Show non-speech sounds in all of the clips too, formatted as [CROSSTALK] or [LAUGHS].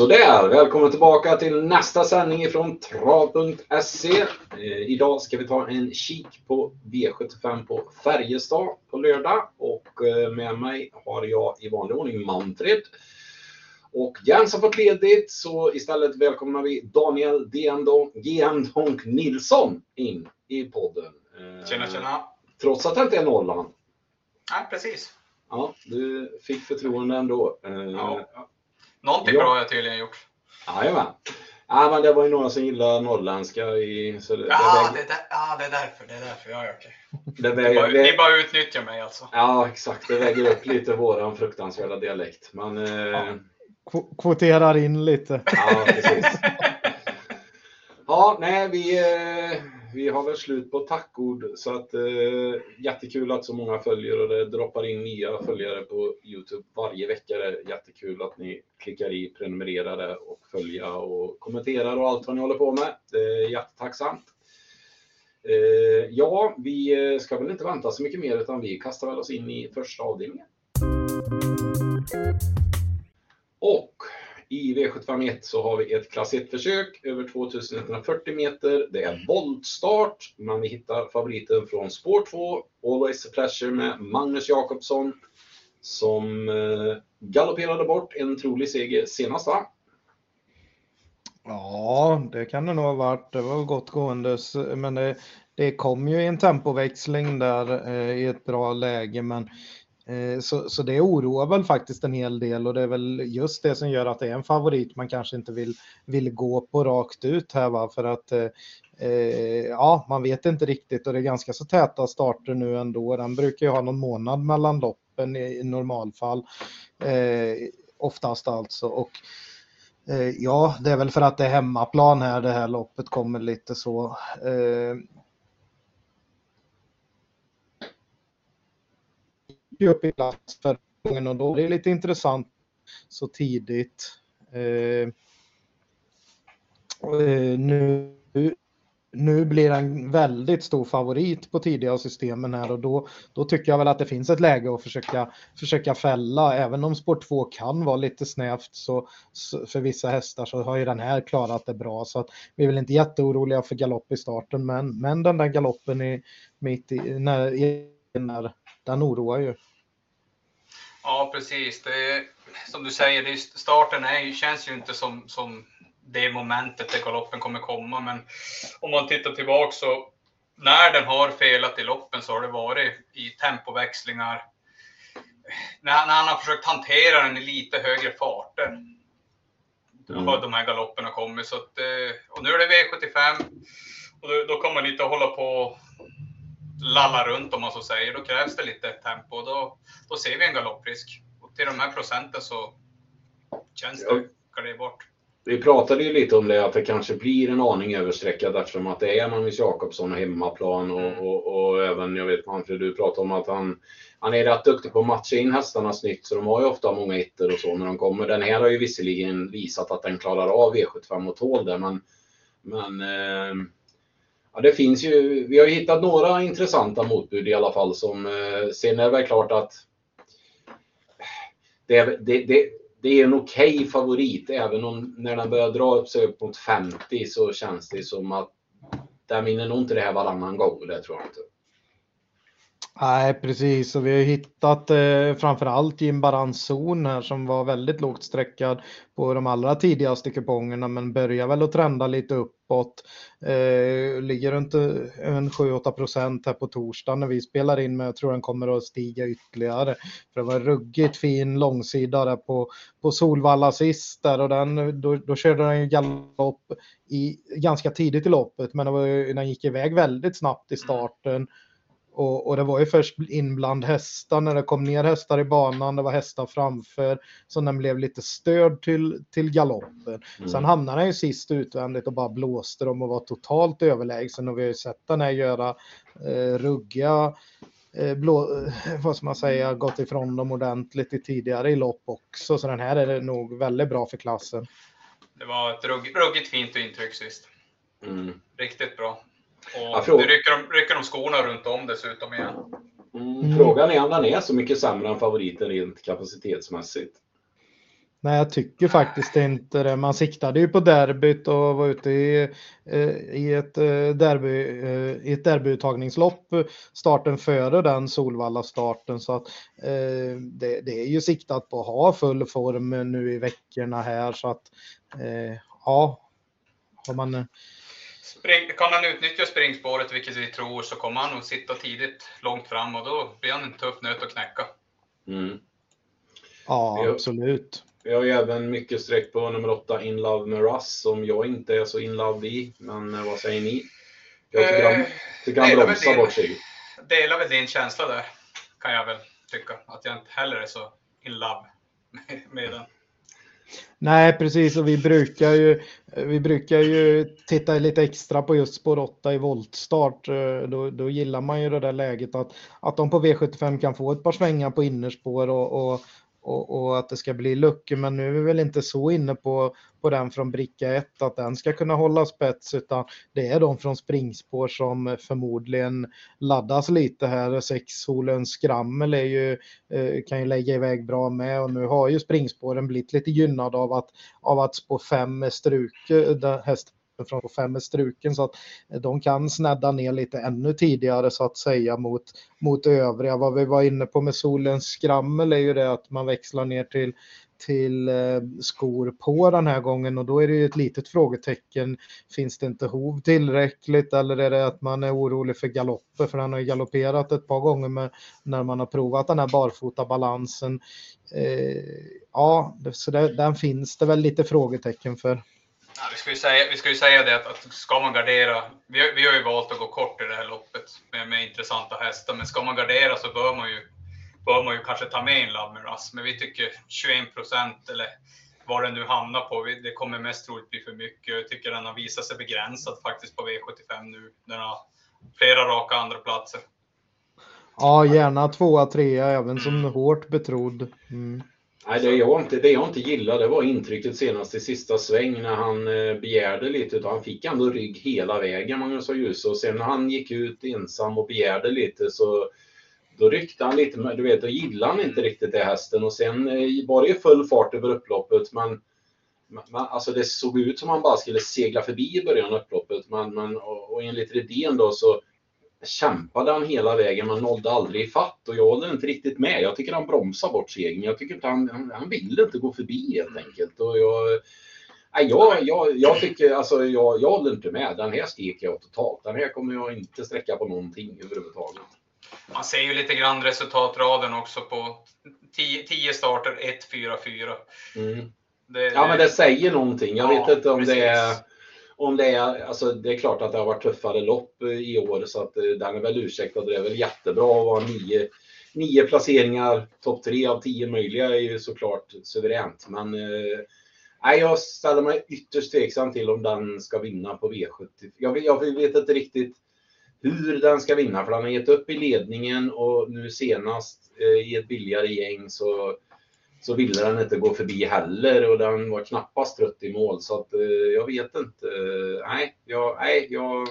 Sådär, välkommen tillbaka till nästa sändning ifrån trav.se. Eh, idag ska vi ta en kik på V75 på Färjestad på lördag och eh, med mig har jag i vanlig ordning Manfred. Och Jens har fått ledigt så istället välkomnar vi Daniel Gendonk Nilsson in i podden. Eh, tjena tjena! Trots att det inte är Norrland. Nej, precis. Ja, du fick förtroende ändå. Ja. Någonting ja. bra har jag tydligen gjort. Jajamän. Ja, men det var ju några som gillar norrländska i... Så det, ja, det, det, ja, det är därför. Det är därför. Ja, okej. Det väger, ni, bara, det, ni bara utnyttjar mig alltså. Ja, exakt. Det väger upp lite våran fruktansvärda dialekt. Men, ja. eh... Kvoterar in lite. Ja, precis. Ja, nej, vi, eh, vi har väl slut på tackord så att eh, jättekul att så många följer och det droppar in nya följare på Youtube varje vecka. Det är jättekul att ni klickar i prenumerera och följa och kommenterar och allt vad ni håller på med. Det är jättetacksamt. Eh, ja, vi eh, ska väl inte vänta så mycket mer utan vi kastar väl oss in i första avdelningen. Och i V751 så har vi ett klass 1-försök över 2140 meter. Det är voltstart, men vi hittar favoriten från spår 2, Always a Pleasure med Magnus Jakobsson som eh, galopperade bort en trolig seger senast va? Ja, det kan det nog ha varit. Det var gott gåendes, men det, det kom ju en tempoväxling där eh, i ett bra läge, men Eh, så, så det oroar väl faktiskt en hel del och det är väl just det som gör att det är en favorit man kanske inte vill, vill gå på rakt ut här va för att eh, eh, ja, man vet inte riktigt och det är ganska så täta starter nu ändå. Den brukar ju ha någon månad mellan loppen i, i normalfall. Eh, oftast alltså och eh, ja, det är väl för att det är hemmaplan här det här loppet kommer lite så. Eh, Eh, upp i klass för gången och då är det lite intressant så tidigt. Eh, eh, nu, nu blir han väldigt stor favorit på tidiga systemen här och då, då tycker jag väl att det finns ett läge att försöka, försöka fälla. Även om sport 2 kan vara lite snävt så, så, för vissa hästar så har ju den här klarat det bra. Så att vi är väl inte jätteoroliga för galopp i starten men, men den där galoppen i, mitt i, när, när, den oroar ju. Ja, precis. Det, som du säger, det, starten är, känns ju inte som, som det momentet där galoppen kommer komma. Men om man tittar tillbaka så när den har felat i loppen så har det varit i tempoväxlingar. När, när han har försökt hantera den i lite högre farter. Mm. Har de här galopperna kommit. Så att, eh, och nu är det V75. Och då, då kommer man inte att hålla på lalla runt om man så säger, då krävs det lite tempo och då, då ser vi en galopprisk. Och till de här procenten så känns det kaliberbart. Vi pratade ju lite om det, att det kanske blir en aning överstreckad eftersom att det är Magnus Jakobsson och hemmaplan och, mm. och, och, även, jag vet Manfred, du pratade om att han, han är rätt duktig på att matcha in hästarna snyggt så de har ju ofta många itter och så när de kommer. Den här har ju visserligen visat att den klarar av V75 och tål det men, men eh, Ja, det finns ju, vi har ju hittat några intressanta motbud i alla fall. Som, eh, sen är det väl klart att det, det, det, det är en okej okay favorit. Även om när den börjar dra upp sig upp mot 50 så känns det som att den vinner nog inte det här varannan gång. Det tror jag inte. Nej, precis. Och vi har hittat eh, framförallt Jim balanszon här som var väldigt lågt sträckad på de allra tidigaste kupongerna men börjar väl att trenda lite uppåt. Eh, ligger runt eh, en 7-8 procent här på torsdag när vi spelar in men jag tror den kommer att stiga ytterligare. För det var ruggigt fin långsida där på, på Solvalla sist där och den, då, då körde den ju galopp i, ganska tidigt i loppet men det var, den gick iväg väldigt snabbt i starten. Och, och, det var ju först in bland hästar när det kom ner hästar i banan, det var hästar framför, så den blev lite störd till, till galoppen. Mm. Sen hamnade den ju sist utvändigt och bara blåste dem och var totalt överlägsen och vi har ju sett den här göra eh, ruggiga eh, blå, vad ska man säga, gått ifrån dem ordentligt i tidigare i lopp också. Så den här är det nog väldigt bra för klassen. Det var ett rugg, ruggigt fint intryck sist. Mm. Riktigt bra. Och ja, nu rycker de, rycker de skorna runt om dessutom igen. Mm, frågan är om den är så mycket sämre än favoriten rent kapacitetsmässigt. Nej, jag tycker faktiskt inte det. Man siktade ju på derbyt och var ute i, eh, i ett, eh, derby, i ett derbyuttagningslopp starten före den Solvalla-starten. Så att det, det, är ju siktat på att ha full form nu i veckorna här. Så att ja, har man Spring, kan han utnyttja springspåret, vilket vi tror, så kommer han nog sitta tidigt långt fram och då blir han en tuff nöt att knäcka. Mm. Ja, absolut. Vi har ju även mycket streck på nummer 8, In Love med Russ, som jag inte är så in love i. Men eh, vad säger ni? Jag tycker han, eh, tycker han bromsar bort sig. Delar väl din känsla där, kan jag väl tycka. Att jag inte heller är så in love med, [LAUGHS] med den. Nej, precis. Och vi brukar ju, vi brukar ju titta lite extra på just spår 8 i voltstart. Eh, då, då gillar man ju det där läget att, att de på V75 kan få ett par svängar på innerspår och, och och, och, att det ska bli luckor. Men nu är vi väl inte så inne på, på den från bricka 1 att den ska kunna hålla spets utan det är de från springspår som förmodligen laddas lite här. Sex solens skrammel är ju, eh, kan ju lägga iväg bra med och nu har ju springspåren blivit lite gynnad av att, av att spår 5 är struk, eh, häst från fem är struken så att eh, de kan snedda ner lite ännu tidigare så att säga mot, mot övriga. Vad vi var inne på med solens skrammel är ju det att man växlar ner till till eh, skor på den här gången och då är det ju ett litet frågetecken. Finns det inte hov tillräckligt eller är det att man är orolig för galopper för han har ju galopperat ett par gånger med, när man har provat den här barfota balansen. Eh, ja, så det, den finns det väl lite frågetecken för. Ja, vi, ska ju säga, vi ska ju säga det att, att ska man gardera, vi har, vi har ju valt att gå kort i det här loppet med, med intressanta hästar, men ska man gardera så bör man ju, bör man ju kanske ta med en Lavmeras. Men vi tycker 21 procent eller vad den nu hamnar på, det kommer mest troligt bli för mycket. Jag tycker den har visat sig begränsad faktiskt på V75 nu. Den har flera raka andra platser. Ja, gärna tvåa, trea, även som mm. hårt betrodd. Mm. Nej, det jag, inte, det jag inte gillade var intrycket senast i sista sväng när han eh, begärde lite. Utan han fick ändå rygg hela vägen, Magnus och Ljus. Och sen när han gick ut ensam och begärde lite så då ryckte han lite. Du vet, då gillade han inte riktigt det hästen. Och sen eh, var det ju full fart över upploppet. Men, man, alltså det såg ut som han bara skulle segla förbi i början av upploppet. Men, men, och, och enligt Redén då så kämpade han hela vägen men nådde aldrig ifatt och jag håller inte riktigt med. Jag tycker han bromsar bort segern. Jag tycker inte han, han, han vill inte gå förbi helt enkelt. Och jag, nej, jag, jag, jag tycker, alltså jag, jag håller inte med. Den här steker jag totalt. Den här kommer jag inte sträcka på någonting överhuvudtaget. Man ser ju lite grann resultatraden också på 10 starter, 1, 4, 4. Mm. Det, ja, men det säger någonting. Jag ja, vet inte om precis. det är om det är, alltså det är klart att det har varit tuffare lopp eh, i år så att eh, den är väl ursäktad. Det är väl jättebra att vara nio, nio placeringar, topp tre av tio möjliga är ju såklart suveränt. Men eh, jag ställer mig ytterst tveksam till om den ska vinna på V70. Jag, jag vet inte riktigt hur den ska vinna för den har gett upp i ledningen och nu senast eh, i ett billigare gäng så så ville den inte gå förbi heller och den var knappast trött i mål. Så att, eh, jag vet inte. Nej, jag, nej, jag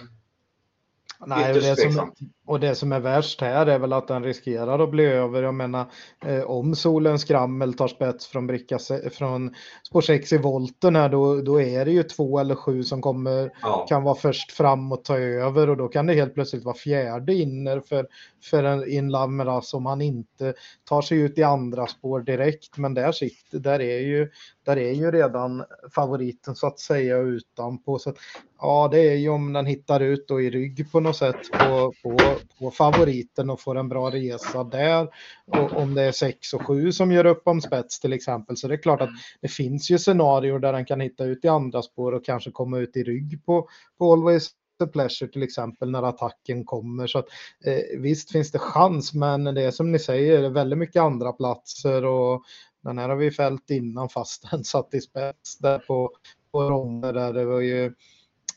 Nej, det som, och det som är värst här är väl att den riskerar att bli över. Jag menar, eh, om solens skrammel tar spets från, bricka, från spår 6 i volten här, då, då är det ju två eller sju som kommer, ja. kan vara först fram och ta över och då kan det helt plötsligt vara fjärde inner för, för en Inlamras som han inte tar sig ut i andra spår direkt. Men där sitter, där är ju, där är ju redan favoriten så att säga utanpå. Så att, ja, det är ju om den hittar ut då i rygg på något sätt på, på, på favoriten och får en bra resa där. Och om det är 6 och 7 som gör upp om spets till exempel så det är klart att det finns ju scenarier där den kan hitta ut i andra spår och kanske komma ut i rygg på, på Always pleasure till exempel när attacken kommer. Så att, eh, visst finns det chans, men det är som ni säger, väldigt mycket andra platser och den här har vi fällt innan fast den [LAUGHS] satt i spets där på, på ronder där det var ju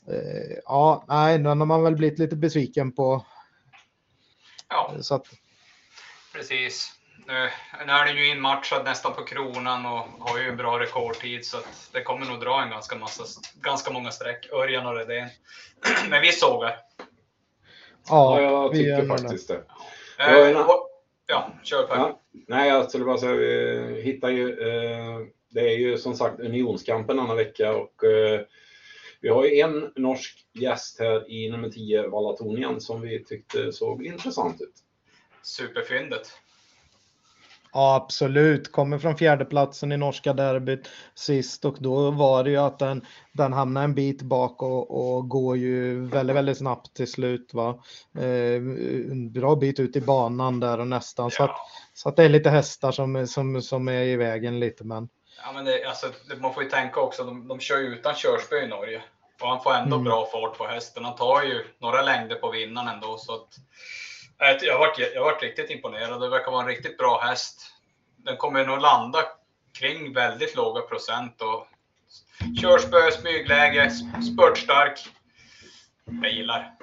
eh, ja, nej, den har man väl blivit lite besviken på. Ja, så att... precis. Nu, nu är den ju inmatchad nästan på kronan och har ju en bra rekordtid så att det kommer nog dra en ganska, massa, ganska många streck. Örjan och Redén. [CLEARS THROAT] Men vi sågar. Ja, jag tycker faktiskt det. det. Eh, ja, kör på. Ja, nej, jag skulle bara säga, vi hittar ju eh, det är ju som sagt Unionskampen denna vecka och eh, vi har ju en norsk gäst här i nummer 10, Valatonien, som vi tyckte såg intressant ut. Superfyndet. Ja, absolut. Kommer från fjärdeplatsen i norska derbyt sist och då var det ju att den, den hamnar en bit bak och, och går ju väldigt, väldigt snabbt till slut. Va? Eh, en bra bit ut i banan där och nästan. Ja. Så, att, så att det är lite hästar som, som, som är i vägen lite. Men... Ja, men det, alltså, man får ju tänka också, de, de kör ju utan körspö i Norge. Och han får ändå mm. bra fart på hästen. Han tar ju några längder på vinnaren ändå. Så att, jag har varit, jag varit riktigt imponerad. Det verkar vara en riktigt bra häst. Den kommer nog landa kring väldigt låga procent. Och körspö, smygläge, spurtstark. Jag gillar.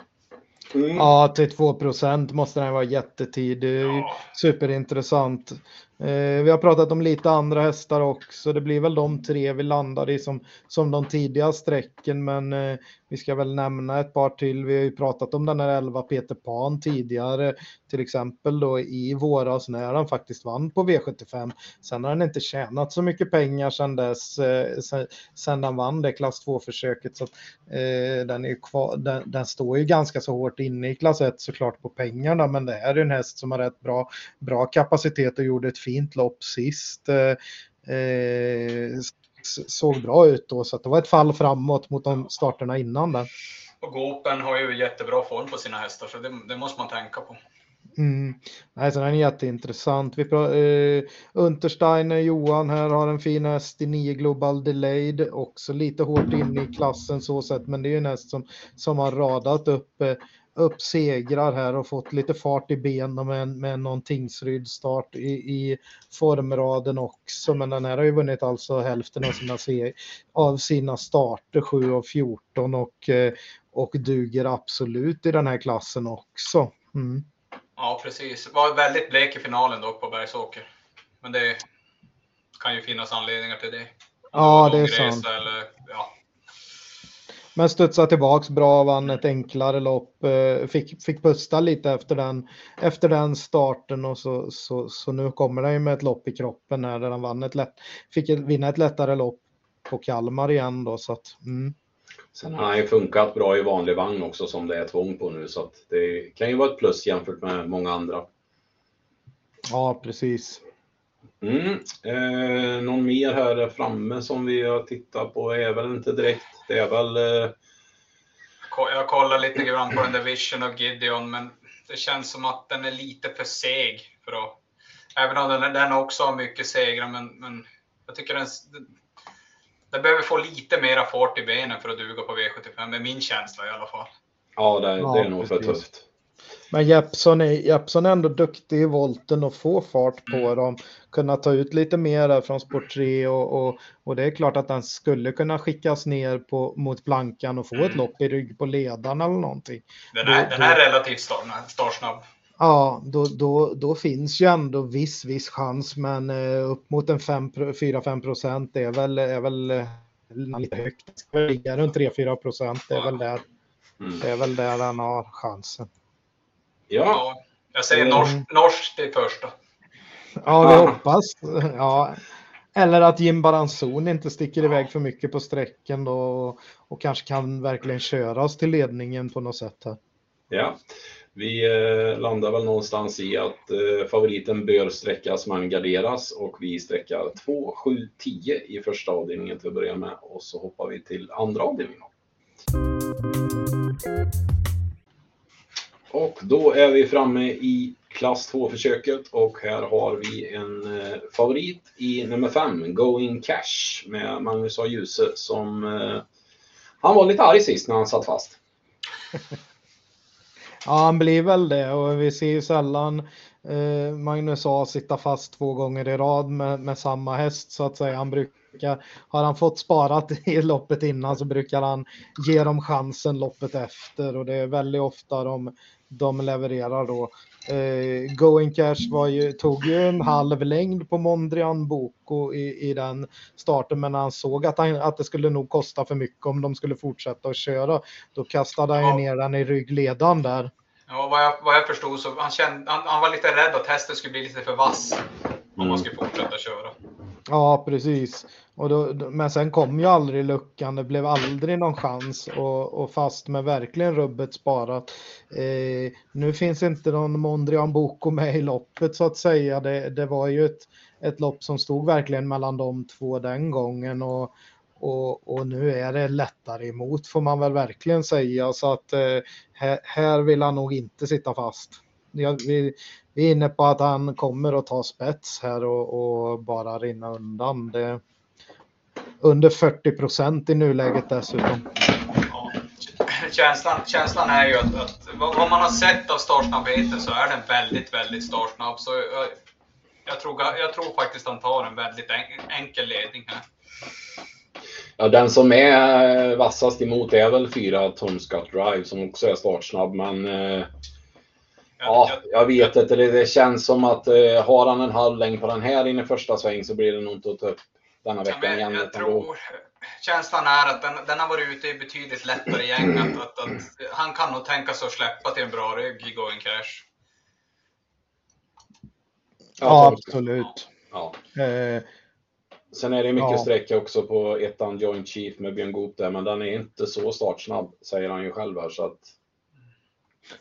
Mm. Ja, till 2 procent måste den vara jättetidig. Ja. Superintressant. Eh, vi har pratat om lite andra hästar också. Det blir väl de tre vi landar i som, som de tidiga strecken, men eh, vi ska väl nämna ett par till. Vi har ju pratat om den här 11 Peter Pan tidigare, till exempel då i våras när han faktiskt vann på V75. Sen har han inte tjänat så mycket pengar sedan dess, eh, sen, sen han vann det klass 2-försöket. Så att, eh, den, är kvar, den, den, står ju ganska så hårt inne i klass 1 såklart på pengarna, men det här är en häst som har rätt bra, bra kapacitet och gjorde ett fint lopp sist. Eh, eh såg bra ut då, så det var ett fall framåt mot de starterna innan där. Och Gopen har ju jättebra form på sina hästar, så det, det måste man tänka på. Mm. Nej, så den är jätteintressant. Vi pratar, eh, Untersteiner Johan här har en fin häst i 9 Global Delayed, också lite hårt inne i klassen så sett, men det är ju en häst som, som har radat upp eh, upp segrar här och fått lite fart i benen med, med någon Tingsryd-start i, i formraden också. Men den här har ju vunnit alltså hälften av sina, av sina starter, 7 av 14 och, eh, och duger absolut i den här klassen också. Mm. Ja, precis. Var väldigt blek i finalen dock på Bergsåker. Men det kan ju finnas anledningar till det. Ja, det är sant. Eller, ja, men studsade tillbaks bra, vann ett enklare lopp, eh, fick, fick pusta lite efter den, efter den starten och så, så, så nu kommer den ju med ett lopp i kroppen här där han vann ett lätt, fick vinna ett lättare lopp på Kalmar igen då så att, mm. Sen har han ju funkat bra i vanlig vagn också som det är tvång på nu så att det kan ju vara ett plus jämfört med många andra. Ja, precis. Mm. Eh, någon mer här framme som vi har tittat på är väl inte direkt. Det är väl... Eh... Jag kollar lite grann på den där Vision och Gideon, men det känns som att den är lite för seg för att... Även om den, den också har mycket segrar, men, men jag tycker den, den behöver få lite mera fart i benen för att duga på V75, med min känsla i alla fall. Ja, det, det är ja, nog för tufft. Men Jeppson är, Jeppson är ändå duktig i volten och få fart på mm. dem. Kunna ta ut lite mer från sport 3 och, och, och, det är klart att den skulle kunna skickas ner på, mot plankan och få mm. ett lopp i rygg på ledaren eller någonting. Den är, då, den är relativt startsnabb. Ja, då, då, då finns ju ändå viss, viss chans, men eh, upp mot en 4-5 procent är väl, är väl eh, lite högt. Det ska ligga runt 3-4 procent. Det är väl där. Mm. Det är väl där han har chansen. Ja. Jag säger mm. norsk, norsk till första. Ja, vi hoppas. Ja. Eller att Jim Baranzon inte sticker iväg för mycket på sträckan då och, och kanske kan verkligen köra oss till ledningen på något sätt här. Ja, vi eh, landar väl någonstans i att eh, favoriten bör sträckas men garderas och vi sträckar 2, 7, 10 i första avdelningen till att börja med och så hoppar vi till andra avdelningen. Och då är vi framme i klass 2-försöket och här har vi en eh, favorit i nummer 5, Going Cash med Magnus A. Djuse som... Eh, han var lite arg sist när han satt fast. [LAUGHS] ja, han blir väl det och vi ser ju sällan eh, Magnus A sitta fast två gånger i rad med, med samma häst så att säga. Han brukar, har han fått sparat i loppet innan så brukar han ge dem chansen loppet efter och det är väldigt ofta de de levererar då. Eh, Going Cash var ju, tog ju en halv längd på Mondrian Boko i, i den starten, men han såg att, han, att det skulle nog kosta för mycket om de skulle fortsätta att köra, då kastade han ja. ner den i ryggledan där. Ja, vad jag, vad jag förstod så han, kände, han, han var lite rädd att hästen skulle bli lite för vass om mm. man skulle fortsätta köra. Ja, precis. Och då, men sen kom ju aldrig luckan, det blev aldrig någon chans och, och fast med verkligen rubbet sparat. Eh, nu finns inte någon Mondrian Boko med i loppet så att säga. Det, det var ju ett, ett lopp som stod verkligen mellan de två den gången och, och, och nu är det lättare emot får man väl verkligen säga så att eh, här, här vill han nog inte sitta fast. Jag, vi, vi är inne på att han kommer att ta spets här och, och bara rinna undan. Det, under 40 procent i nuläget dessutom. Ja, känslan, känslan är ju att, att vad man har sett av startsnabbheten så är den väldigt, väldigt startsnabb. Så jag, jag, tror, jag tror faktiskt han tar en väldigt enkel ledning här. Ja, den som är vassast emot är väl fyra Tom Scott Drive som också är startsnabb, men eh, ja, jag vet inte. Det, det känns som att eh, har han en halv längd på den här inne i första sväng så blir det nog inte att ta upp denna veckan ja, igen. Jag tror, känslan är att den, den har varit ute i betydligt lättare gäng. Att, att, att, han kan nog tänka sig att släppa till en bra rygg i Going Cash. Ja, absolut. Ja. Eh, Sen är det mycket ja. sträcka också på ettan Joint Chief med Björn Goop där, men den är inte så startsnabb, säger han ju själv här. Så att...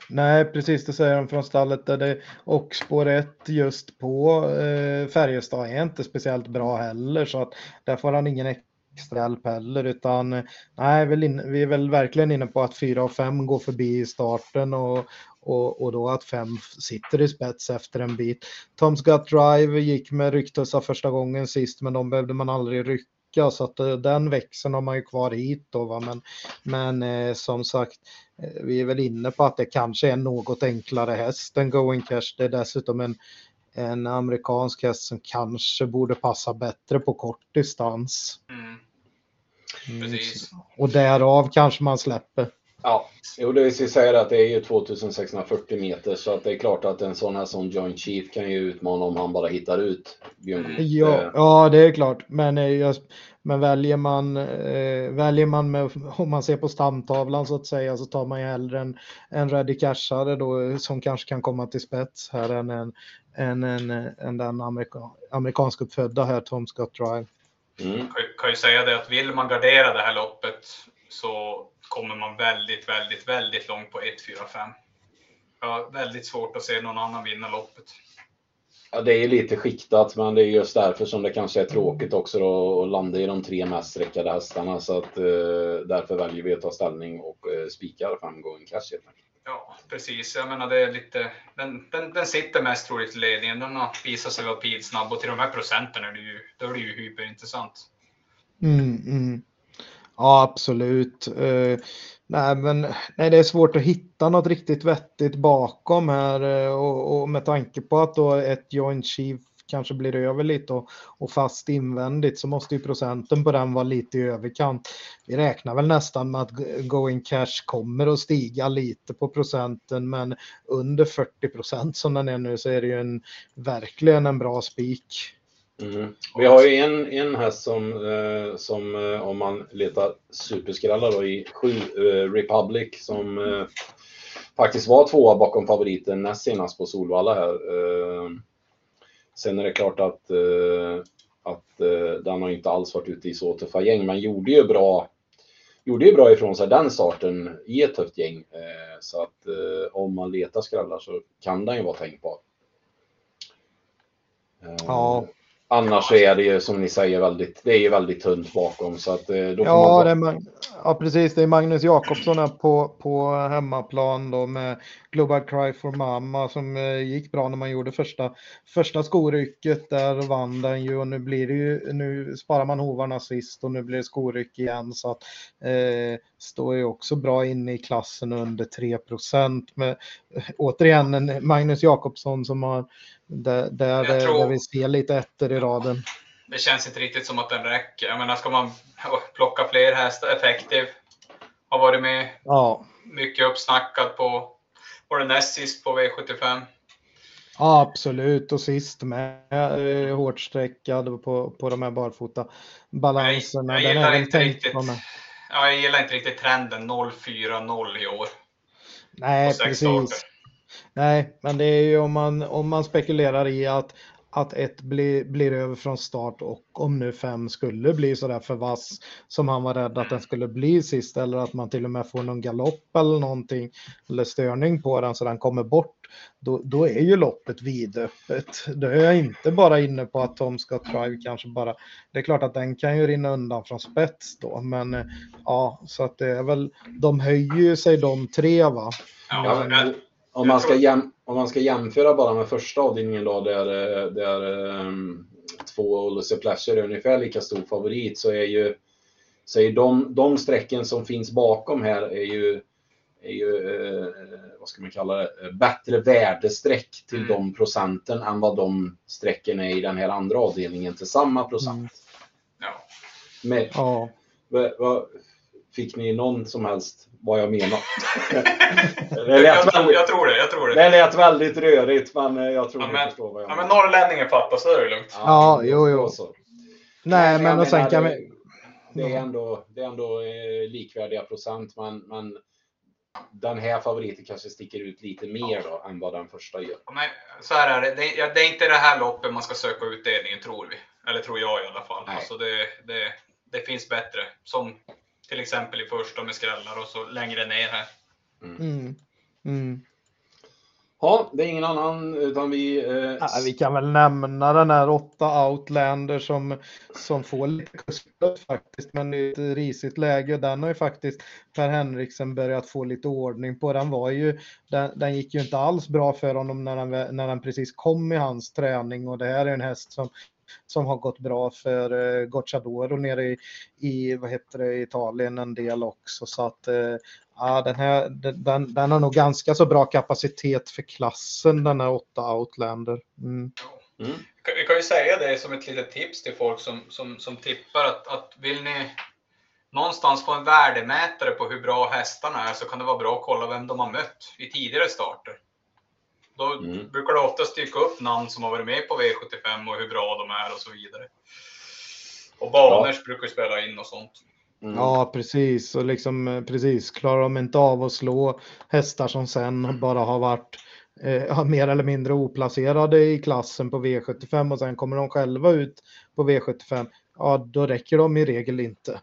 Nej, precis det säger de från stallet. Där det, och spår 1 just på eh, Färjestad är inte speciellt bra heller, så att där får han ingen extra hjälp heller, utan nej, vi är väl verkligen inne på att 4 och 5 går förbi i starten och, och, och då att 5 sitter i spets efter en bit. Tom's Gut Drive gick med rycktussar första gången sist, men de behövde man aldrig rycka så att eh, den växeln har man ju kvar hit då. Va? Men, men eh, som sagt, vi är väl inne på att det kanske är en något enklare häst än Going Cash. Det är dessutom en, en amerikansk häst som kanske borde passa bättre på kort distans. Mm. mm. Och därav kanske man släpper. Ja, jo, det vill säga att det är ju 2640 meter så att det är klart att en sån här som Joint Chief kan ju utmana om han bara hittar ut Björn Ja, eh. ja, det är klart. Men, eh, men väljer man, eh, väljer man med, om man ser på stamtavlan så att säga, så tar man ju hellre en, en cashare då som kanske kan komma till spets här än, en, än, en, än den amerika, amerikansk uppfödda här, Tom Scott Drive. Mm. Kan, kan ju säga det att vill man gardera det här loppet så kommer man väldigt, väldigt, väldigt långt på 1, 4, 5. Jag har väldigt svårt att se någon annan vinna loppet. Ja, det är lite skiktat, men det är just därför som det kanske är tråkigt också då, att landa i de tre mest sträckade hästarna. Så att, eh, därför väljer vi att ta ställning och eh, spikar fem gånger cash helt enkelt. Ja, precis. Jag menar, det är lite, den, den, den sitter mest troligt i ledningen. Den har visat sig vara pilsnabb och till de här procenten är det ju, då är det ju hyperintressant. Mm, mm. Ja, absolut. Uh, nej, men nej, det är svårt att hitta något riktigt vettigt bakom här uh, och, och, med tanke på att då ett joint chief kanske blir över lite och, och, fast invändigt så måste ju procenten på den vara lite i överkant. Vi räknar väl nästan med att going cash kommer att stiga lite på procenten men under 40 procent som den är nu så är det ju en, verkligen en bra spik. Mm. Vi har ju en, en häst som, eh, som eh, om man letar superskrällar då, i 7 eh, Republic som eh, faktiskt var tvåa bakom favoriten näst senast på Solvalla här. Eh, sen är det klart att, eh, att den har inte alls varit ute i så tuffa gäng men gjorde ju bra gjorde ju bra ifrån sig den starten i ett tufft gäng. så att om man letar skrällar så kan den ju vara tänkbar. Ja, Annars är det ju som ni säger väldigt, det är ju väldigt tunt bakom. Så att, eh, då ja, det är, ja, precis. Det är Magnus Jakobsson på, på hemmaplan då med Global Cry for Mama som eh, gick bra när man gjorde första, första skorycket. Där vann den ju och nu blir det ju, nu sparar man hovarna sist och nu blir det skoryck igen. Så att eh, står ju också bra inne i klassen under 3 procent. Återigen en Magnus Jakobsson som har där, där, tror, där vi ser lite efter i raden. Det känns inte riktigt som att den räcker. Jag menar, ska man plocka fler hästar, Effective har varit med. Ja. Mycket uppsnackad på, var det näst sist på V75? Ja, absolut. Och sist med eh, hårt sträckad på, på de här barfota balanserna. Jag, jag gillar inte riktigt, ja, jag gillar inte riktigt trenden 0-4-0 i år. Nej, precis. Starter. Nej, men det är ju om man, om man spekulerar i att att ett blir, blir över från start och om nu fem skulle bli sådär för vass som han var rädd att den skulle bli sist eller att man till och med får någon galopp eller någonting eller störning på den så den kommer bort då, då är ju loppet vidöppet. Då är jag inte bara inne på att Tom Scott Drive kanske bara, det är klart att den kan ju rinna undan från spets då, men eh, ja, så att det är väl, de höjer ju sig de tre va. Ja, men, om, man ska jäm, om man ska jämföra bara med första avdelningen då, där, där um, två Ulisse Pleasure är ungefär lika stor favorit, så är ju, så är de, de strecken som finns bakom här är ju är ju, eh, vad ska man kalla det, bättre värdesträck till mm. de procenten än vad de strecken är i den här andra avdelningen till samma procent. Mm. Ja. Men, ja. Va, va, fick ni någon som helst vad jag menar? [LAUGHS] det jag, väldigt, jag tror det, jag tror det. Det lät väldigt rörigt men eh, jag tror ja, ni förstår vad jag ja, menar. Men norrlänningen fattar så är det lugnt. Ja, ja jo, jo. Så. Nej, men, och sen kan vi... Det är ändå, det är ändå eh, likvärdiga procent, men, men den här favoriten kanske sticker ut lite mer då än vad den första gör. Men så här är det, det är, det är inte det här loppet man ska söka utdelningen tror vi. Eller tror jag i alla fall. Alltså det, det, det finns bättre. Som till exempel i första med skrällar och så längre ner här. Mm. Mm. mm. Ja, det är ingen annan utan vi... Eh... Ja, vi kan väl nämna den här åtta Outlander som, som får lite kuststöd faktiskt, men i ett risigt läge. Den har ju faktiskt Per Henriksen börjat få lite ordning på. Den var ju, den, den gick ju inte alls bra för honom när den, när den precis kom i hans träning och det här är en häst som som har gått bra för eh, Gocciadoro nere i, i vad heter det, Italien en del också. Så att eh, ja, den, här, den, den har nog ganska så bra kapacitet för klassen, den här åtta Outlander. Mm. Mm. Vi kan ju säga det som ett litet tips till folk som, som, som tippar att, att vill ni någonstans få en värdemätare på hur bra hästarna är så kan det vara bra att kolla vem de har mött i tidigare starter. Då mm. brukar det oftast dyka upp namn som har varit med på V75 och hur bra de är och så vidare. Och banor ja. brukar spela in och sånt. Mm. Ja, precis. Och liksom, eh, precis, klarar de inte av att slå hästar som sen bara har varit eh, mer eller mindre oplacerade i klassen på V75 och sen kommer de själva ut på V75, ja då räcker de i regel inte.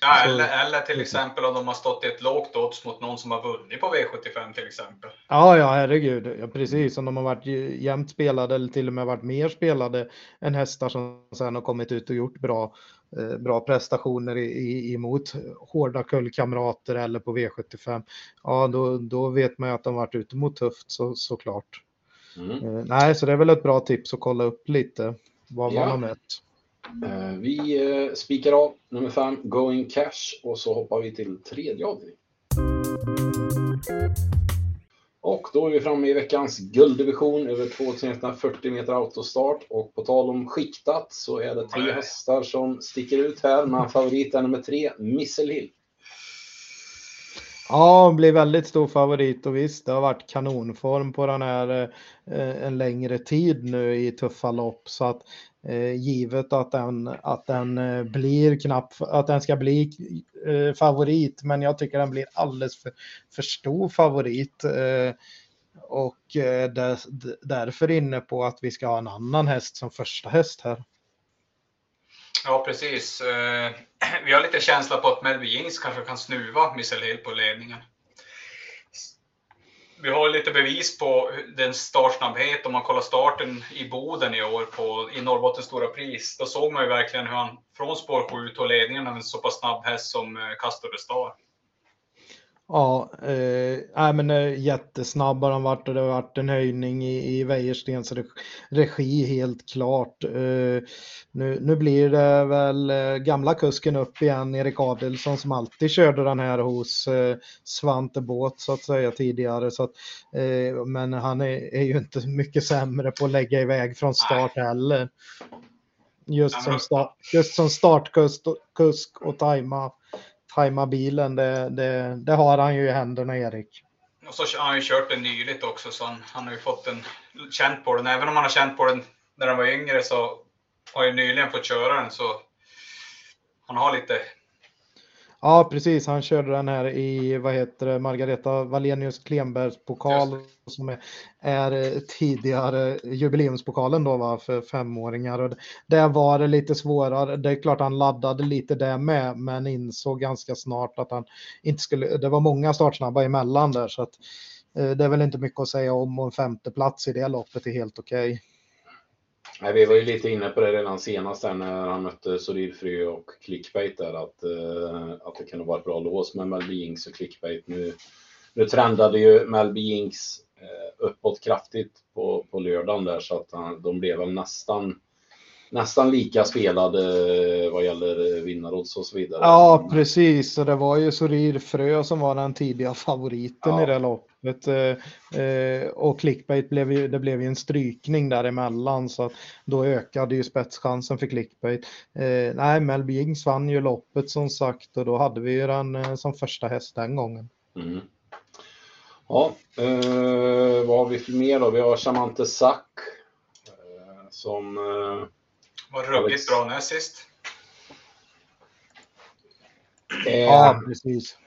Ja, eller, eller till exempel om de har stått i ett lågt odds mot någon som har vunnit på V75 till exempel. Ja, ja, herregud. Ja, precis. Om de har varit jämnt spelade eller till och med varit mer spelade än hästar som sen har kommit ut och gjort bra, eh, bra prestationer i, emot hårda kullkamrater eller på V75. Ja, då, då vet man ju att de varit ute mot tufft så, såklart. Mm. Eh, nej, så det är väl ett bra tips att kolla upp lite vad man har mött. Eh, vi eh, spikar av nummer fem, Going Cash, och så hoppar vi till tredje avdelningen. Och då är vi framme i veckans gulddivision över 2140 meter autostart. Och på tal om skiktat så är det tre hästar som sticker ut här. Men favorit är nummer tre, Missile Hill. Ja, blir väldigt stor favorit och visst, det har varit kanonform på den här eh, en längre tid nu i tuffa lopp så att Eh, givet att den, att den eh, blir knapp, att den ska bli eh, favorit, men jag tycker den blir alldeles för, för stor favorit. Och där, därför inne på att vi ska ha en annan häst som första häst här. Ja, precis. [CLEARS THROAT] Vi har lite känsla på att Melby Jings kanske kan snuva Missile Hill på ledningen vi har lite bevis på den startsnabbhet. Om man kollar starten i Boden i år på, i Norrbottens stora pris, då såg man ju verkligen hur han från spår 7 tog ledningen av en så pass snabb häst som eh, Castor de Star. Ja, eh, men eh, jättesnabb har han varit och det har varit en höjning i, i Wäjerstens regi helt klart. Eh, nu, nu blir det väl eh, gamla kusken upp igen, Erik Adelsson som alltid körde den här hos eh, Svante Båt så att säga tidigare. Så att, eh, men han är, är, ju inte mycket sämre på att lägga iväg från start heller. Just som, start, just som startkusk och tajma tajma bilen, det, det, det, har han ju i händerna, Erik. Och så har han ju kört den nyligt också, så han, han har ju fått den, känt på den. Även om han har känt på den när han var yngre så har ju nyligen fått köra den, så han har lite Ja, precis. Han körde den här i, vad heter det, Margareta Wallenius Klenbergs pokal som är, är, tidigare jubileumspokalen då va, för femåringar. Och där var det lite svårare. Det är klart han laddade lite där med, men insåg ganska snart att han inte skulle, det var många startsnabba emellan där så att eh, det är väl inte mycket att säga om och en femte plats i det loppet är helt okej. Okay. Nej, vi var ju lite inne på det redan senast här när han mötte Sorir Frö och Clickbait där att, uh, att det kunde vara ett bra lås med Melby Jinx och Clickbait. Nu, nu trendade ju Melby Jinx uh, uppåt kraftigt på, på lördagen där så att uh, de blev väl nästan nästan lika spelade eh, vad gäller vinnarodds och så vidare. Ja, precis. Så det var ju Sorir Frö som var den tidiga favoriten ja. i det loppet. Eh, eh, och clickbait blev ju, det blev ju en strykning däremellan så att då ökade ju spetschansen för clickbait. Nej, Melby Jings vann ju loppet som sagt och då hade vi ju den som första häst den gången. Mm. Ja, eh, vad har vi för mer då? Vi har Chamante Sack som var ruggigt bra näst sist. Eh, ja, precis.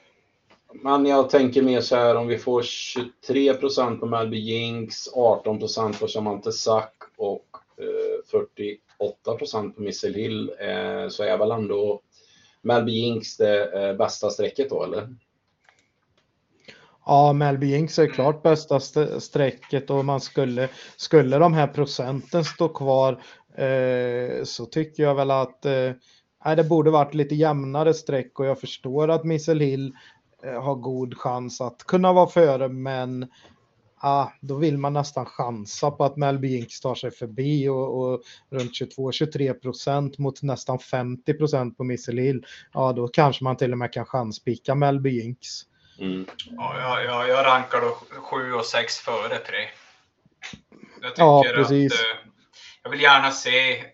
Men jag tänker mer så här om vi får 23 procent på Melby Jinx, 18 procent på Chamante Sack och eh, 48 procent på Missile Hill eh, så är väl ändå Melby Jinx det eh, bästa strecket då eller? Ja, Melby Jinx är klart bästa strecket och man skulle, skulle de här procenten stå kvar Eh, så tycker jag väl att eh, det borde varit lite jämnare streck och jag förstår att Missel Hill har god chans att kunna vara före men ah, då vill man nästan chansa på att Melby Jinx tar sig förbi och, och runt 22-23 procent mot nästan 50 procent på Missel Hill. Ja, då kanske man till och med kan chanspika Melby Jinx. Mm. Ja, jag, jag rankar då 7 och 6 före 3. Jag tycker ja, precis. att jag vill gärna se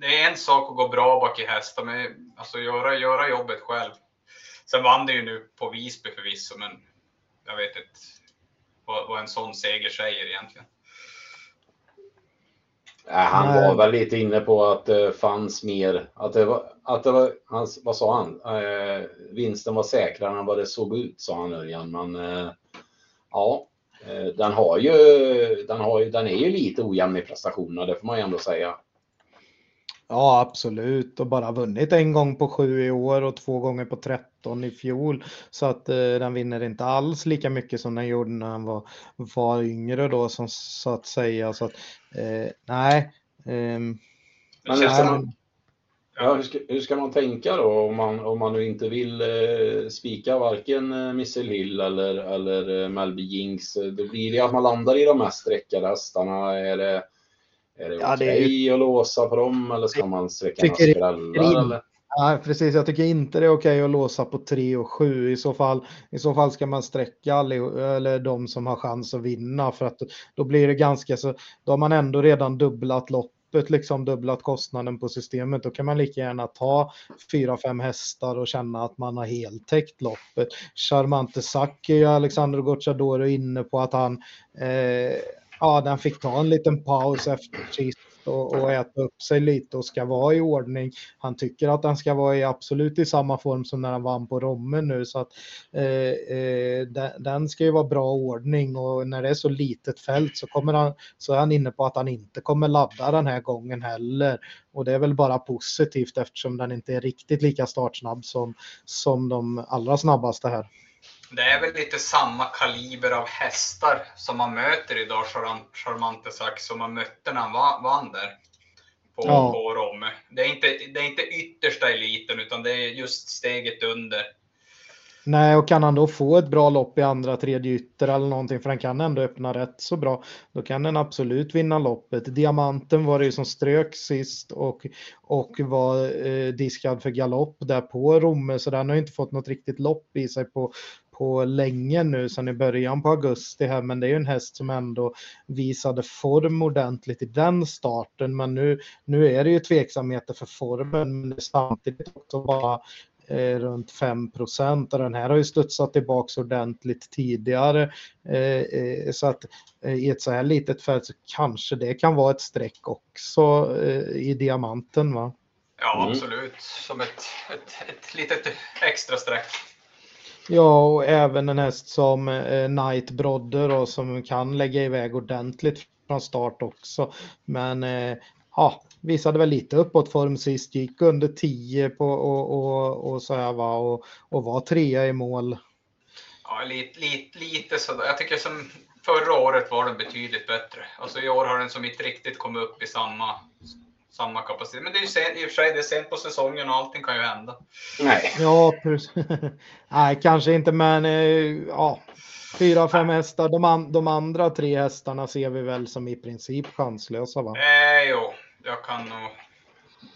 det är en sak att gå bra bak i hästar, men alltså göra, göra jobbet själv. Sen vann det ju nu på Visby förvisso, men jag vet inte vad, vad en sån seger säger egentligen. Han var väl lite inne på att det fanns mer, att det var, att det var hans, vad sa han? Eh, vinsten var säkrare än vad det såg ut, sa han Örjan. Men eh, ja, den, har ju, den, har ju, den är ju lite ojämn i prestationerna, det får man ju ändå säga. Ja, absolut. Och bara vunnit en gång på sju i år och två gånger på 13 i fjol. Så att eh, den vinner inte alls lika mycket som den gjorde när han var, var yngre då, som, så att säga. Så att, eh, nej. Eh, Men nej, Ja, hur, ska, hur ska man tänka då om man, om man nu inte vill eh, spika varken eh, Missile Hill eller, eller eh, Melby Jinx? Då blir det att man landar i de mest sträckade hästarna. Är det, är det ja, okej är... att låsa på dem eller ska man sträcka några skrällar? Eller? Ja, precis. Jag tycker inte det är okej att låsa på 3 och 7. I så fall, i så fall ska man sträcka all, eller de som har chans att vinna för att då blir det ganska så. Då har man ändå redan dubblat lopp loppet liksom dubblat kostnaden på systemet, då kan man lika gärna ta fyra, fem hästar och känna att man har heltäckt loppet. Charmante Sacchi, Alexander Gocciadoro inne på att han, eh, ja, den fick ta en liten paus efter sist och, och äta upp sig lite och ska vara i ordning. Han tycker att han ska vara i absolut i samma form som när han vann på Romme nu så att eh, eh, den, den, ska ju vara bra ordning och när det är så litet fält så kommer han så är han inne på att han inte kommer ladda den här gången heller och det är väl bara positivt eftersom den inte är riktigt lika startsnabb som, som de allra snabbaste här. Det är väl lite samma kaliber av hästar som man möter idag, Charmante Sax, som man mötte när han vann där på, ja. på Romme. Det är, inte, det är inte yttersta eliten, utan det är just steget under. Nej, och kan han då få ett bra lopp i andra, tredje ytter eller någonting, för han kan ändå öppna rätt så bra, då kan den absolut vinna loppet. Diamanten var det ju som strök sist och, och var eh, diskad för galopp där på Romme, så den har inte fått något riktigt lopp i sig på, på länge nu sedan i början på augusti här men det är ju en häst som ändå visade form ordentligt i den starten men nu, nu är det ju tveksamheter för formen men det är samtidigt också bara eh, runt 5 procent och den här har ju studsat tillbaks ordentligt tidigare eh, eh, så att eh, i ett så här litet fält så kanske det kan vara ett streck också eh, i diamanten va. Ja, mm. absolut. Som ett, ett, ett litet extra streck. Ja, och även en häst som eh, Knight Brodder och som kan lägga iväg ordentligt från start också. Men eh, ja, visade väl lite uppåt form sist, gick under 10 på och, och, och så här va och, och var trea i mål. Ja, lite, lite, lite sådär. Jag tycker som förra året var den betydligt bättre. Alltså i år har den som inte riktigt kommit upp i samma, samma kapacitet. Men det är ju sent, i och för sig det är sent på säsongen och allting kan ju hända. Nej. Ja, [LAUGHS] Nej, kanske inte, men eh, ja. Fyra, fem hästar. De, an, de andra tre hästarna ser vi väl som i princip chanslösa, va? Eh, jo, jag kan nog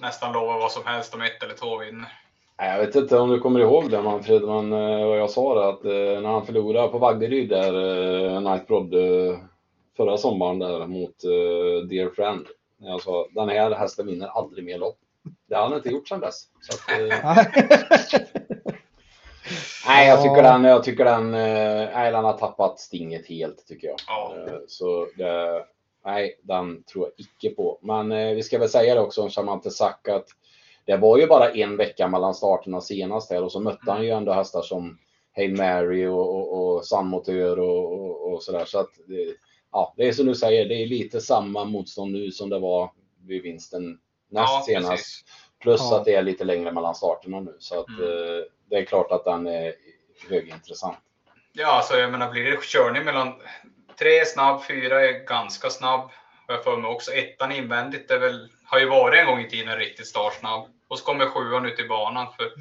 nästan lova vad som helst om ett eller två vinner. Jag vet inte om du kommer ihåg det Manfred, men eh, vad jag sa det att eh, när han förlorade på Vaggeryd där, Nightbrod, förra sommaren där mot Dear Friend. Jag sa den här hästen vinner aldrig mer lopp. Det har han inte gjort sedan dess. Att, [LAUGHS] nej, jag tycker den, jag tycker den, nej, den har tappat stinget helt tycker jag. Ja. Så det, nej, den tror jag icke på. Men vi ska väl säga det också om Shaman Sak att det var ju bara en vecka mellan starterna senast här och så mötte han ju ändå hästar som Hail Mary och, och, och Sunmotör och, och, och sådär. Så att ja, det är som du säger, det är lite samma motstånd nu som det var vid vinsten näst ja, senast. Precis. Plus ja. att det är lite längre mellan starterna nu. Så att mm. eh, det är klart att den är högintressant. Ja, alltså jag menar blir det körning mellan tre är snabb, fyra är ganska snabb. Har jag för mig också. Ettan invändigt är väl, har ju varit en gång i tiden riktigt startsnabb. Och så kommer sjuan ut i banan. För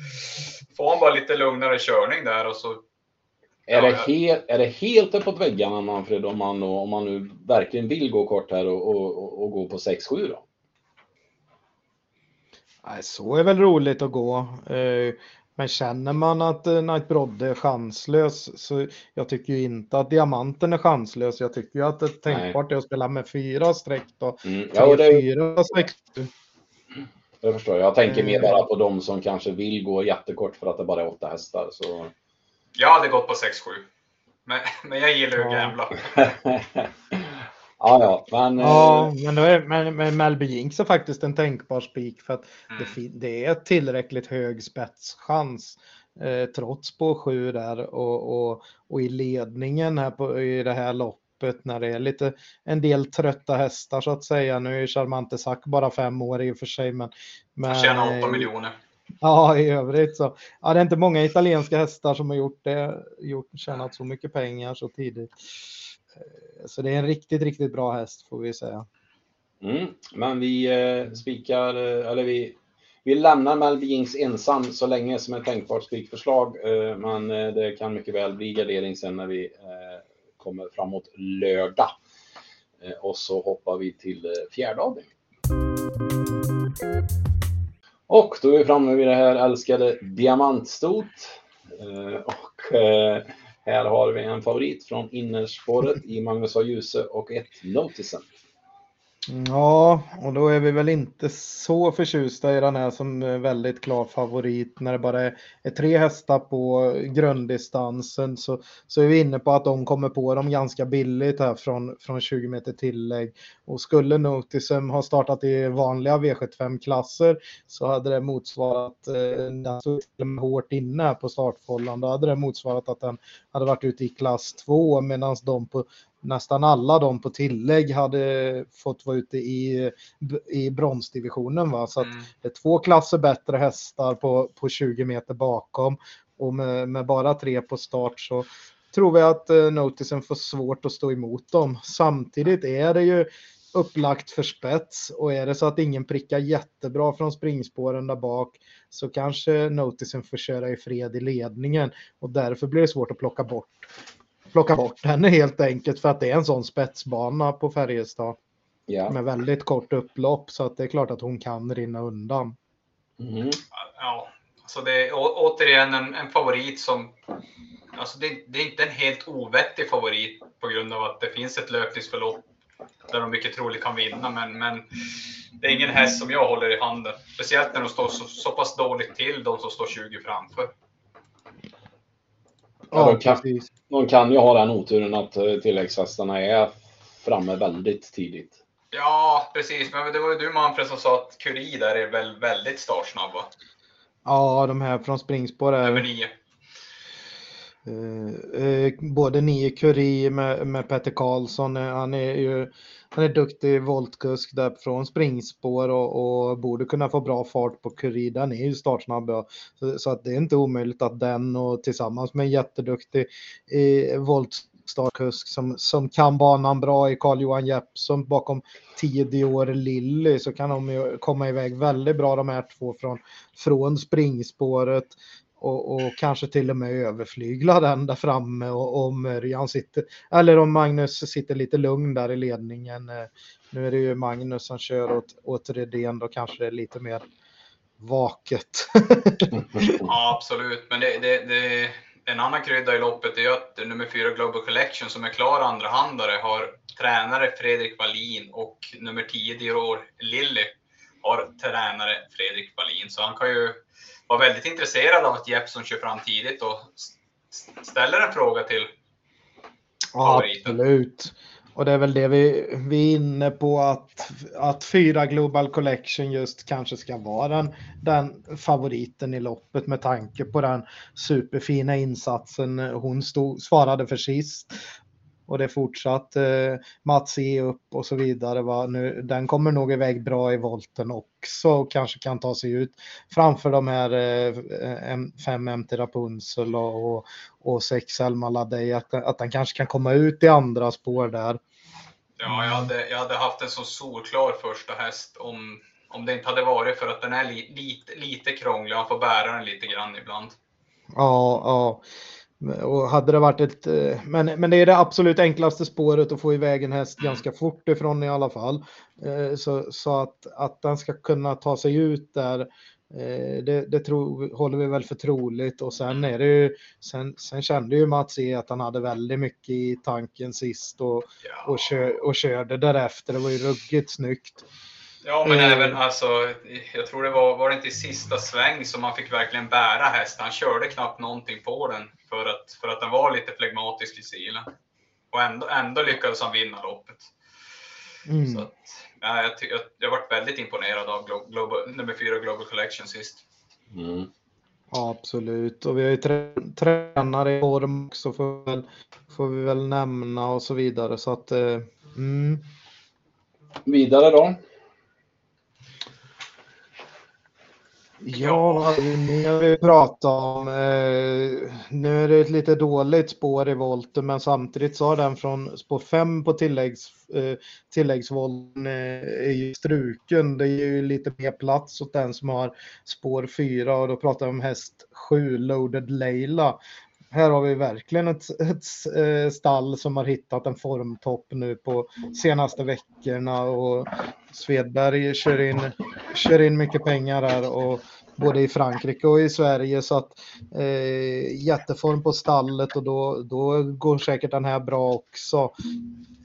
får han bara lite lugnare körning där och så... Är, det, helt, är det helt uppåt väggarna Manfred om man, om man nu verkligen vill gå kort här och, och, och gå på 6-7 då? Nej, så är väl roligt att gå. Eh, men känner man att eh, Knight Brodde är chanslös så jag tycker ju inte att Diamanten är chanslös. Jag tycker ju att det är tänkbart är att spela med fyra streck då. Mm. Ja, det... fyra, sex. Jag förstår. Jag tänker mer bara på de som kanske vill gå jättekort för att det bara är åtta hästar. Så... Jag hade gått på 6-7. Men, [LAUGHS] men jag gillar ju att gambla. [LAUGHS] ja, ja, men... Ja, eh, men, då är, men, men Melby Jinx är faktiskt en tänkbar spik för att mm. det, det, är tillräckligt hög spetschans. Eh, trots på 7 där och, och, och i ledningen här på, i det här loppet loppet när det är lite en del trötta hästar så att säga. Nu är Charmante Sack bara fem år i och för sig. Men, men, Han tjänar 8 miljoner. [LAUGHS] Ja, i övrigt så. Ja, det är inte många italienska hästar som har gjort det, gjort, tjänat så mycket pengar så tidigt. Eh, så det är en riktigt, riktigt bra häst får vi säga. Mm, men vi eh, spikar, eh, eller vi, vi lämnar Melvins ensam så länge som ett tänkbart spikförslag. Eh, men eh, det kan mycket väl bli gardering sen när vi eh, kommer framåt lördag. Eh, och så hoppar vi till eh, fjärde avdelningen. Och då är vi framme vid det här älskade diamantstot. Eh, och eh, här har vi en favorit från innerspåret i Magnus A. Djuse och ett Noticent. Ja, och då är vi väl inte så förtjusta i den här som väldigt klar favorit. När det bara är, är tre hästar på grunddistansen så, så är vi inne på att de kommer på dem ganska billigt här från, från 20 meter tillägg. Och skulle Notisum ha startat i vanliga V75-klasser så hade det motsvarat, eh, den stod hårt inne här på startfållan, då hade det motsvarat att den hade varit ute i klass 2 medan de på nästan alla de på tillägg hade fått vara ute i, i bronsdivisionen. Va? Så mm. det är två klasser bättre hästar på, på 20 meter bakom och med, med bara tre på start så tror vi att eh, Notisen får svårt att stå emot dem. Samtidigt är det ju upplagt för spets och är det så att ingen prickar jättebra från springspåren där bak så kanske Notisen får köra i fred i ledningen och därför blir det svårt att plocka bort plocka bort henne helt enkelt för att det är en sån spetsbana på Färjestad. Ja. Med väldigt kort upplopp så att det är klart att hon kan rinna undan. Mm. Ja, så det är återigen en, en favorit som Alltså det, det, är inte en helt ovettig favorit på grund av att det finns ett löpningsförlopp där de mycket troligt kan vinna. Men, men det är ingen häst som jag håller i handen. Speciellt när de står så, så pass dåligt till, de som står 20 framför. Ja, ja kan, de kan ju ha den oturen att eh, tilläggshästarna är framme väldigt tidigt. Ja, precis. Men det var ju du Manfred som sa att Curie där är väl väldigt startsnabb va? Ja, de här från springspår är... Över nio. Eh, eh, både nio Curie med, med Petter Karlsson. Eh, han är ju han är duktig voltkusk där från springspår och, och borde kunna få bra fart på Curie. Den är ju startsnabb. Ja. Så, så att det är inte omöjligt att den och tillsammans med en jätteduktig eh, voltstarkusk som, som kan banan bra i Carl-Johan Jeppsson bakom 10 Dior Lilly så kan de ju komma iväg väldigt bra de här två från, från springspåret och, och kanske till och med överflygla den där framme och om Örjan sitter, eller om Magnus sitter lite lugn där i ledningen. Eh, Nu är det ju Magnus som kör åt, åt Redén, då kanske det är lite mer vaket. Ja, absolut. Men det, det, det, en annan krydda i loppet är ju att nummer fyra Global Collection som är klar andrahandare har tränare Fredrik Wallin och nummer 10 Dior Lilly har tränare Fredrik Wallin. Så han kan ju vara väldigt intresserad av att Jeppsson kör fram tidigt och ställer en fråga till favoriten. absolut. Och det är väl det vi, vi är inne på att, att fyra Global Collection just kanske ska vara den, den favoriten i loppet med tanke på den superfina insatsen hon stod, svarade för sist. Och det är fortsatt eh, Mats E upp och så vidare. Va? Nu, den kommer nog iväg bra i volten också och kanske kan ta sig ut framför de här eh, M- fem MT Rapunzel och, och, och sex Selma Ladej. Att, att den kanske kan komma ut i andra spår där. Ja, jag hade, jag hade haft en så solklar första häst om, om det inte hade varit för att den är li, lite, lite krånglig. Han får bära den lite grann ibland. Ja, ja. Och hade det varit ett, eh, men, men det är det absolut enklaste spåret att få iväg en häst ganska fort ifrån i alla fall. Eh, Så, så att, att den ska kunna ta sig ut där, eh, det, det tror, håller vi väl för troligt. Och sen är det ju, sen, sen kände ju Mats E att han hade väldigt mycket i tanken sist och, Ja, och, kör, och körde därefter. Det var ju ruggigt snyggt. Ja men Eh. även alltså, jag tror det var, var det inte i sista sväng som man fick verkligen bära hästen. Han körde knappt någonting på den för att, för att den var lite flegmatisk i stilen. Och ändå, ändå lyckades han vinna loppet. Så Mm. att, ja, jag, jag, jag varit väldigt imponerad av Glo- Global, nummer fyra Global Collection sist. Mm. Ja, absolut. Och vi har ju trä tränare i form också får vi, väl, får vi väl nämna och så vidare. Så att, eh, mm. Vidare då? Ja, nu har vi mer vi om? Eh, nu är det ett lite dåligt spår i volten, men samtidigt så har den från spår 5 på tilläggs, eh, tilläggsvolten eh, är ju struken. Det är ju lite mer plats åt den som har spår 4 och då pratar vi om häst 7, Loaded Leila. Här har vi verkligen ett, ett eh, stall som har hittat en formtopp nu på senaste veckorna och Svedberg kör in, kör in mycket pengar här och både i Frankrike och i Sverige så att eh, jätteform på stallet och då, då går säkert den här bra också.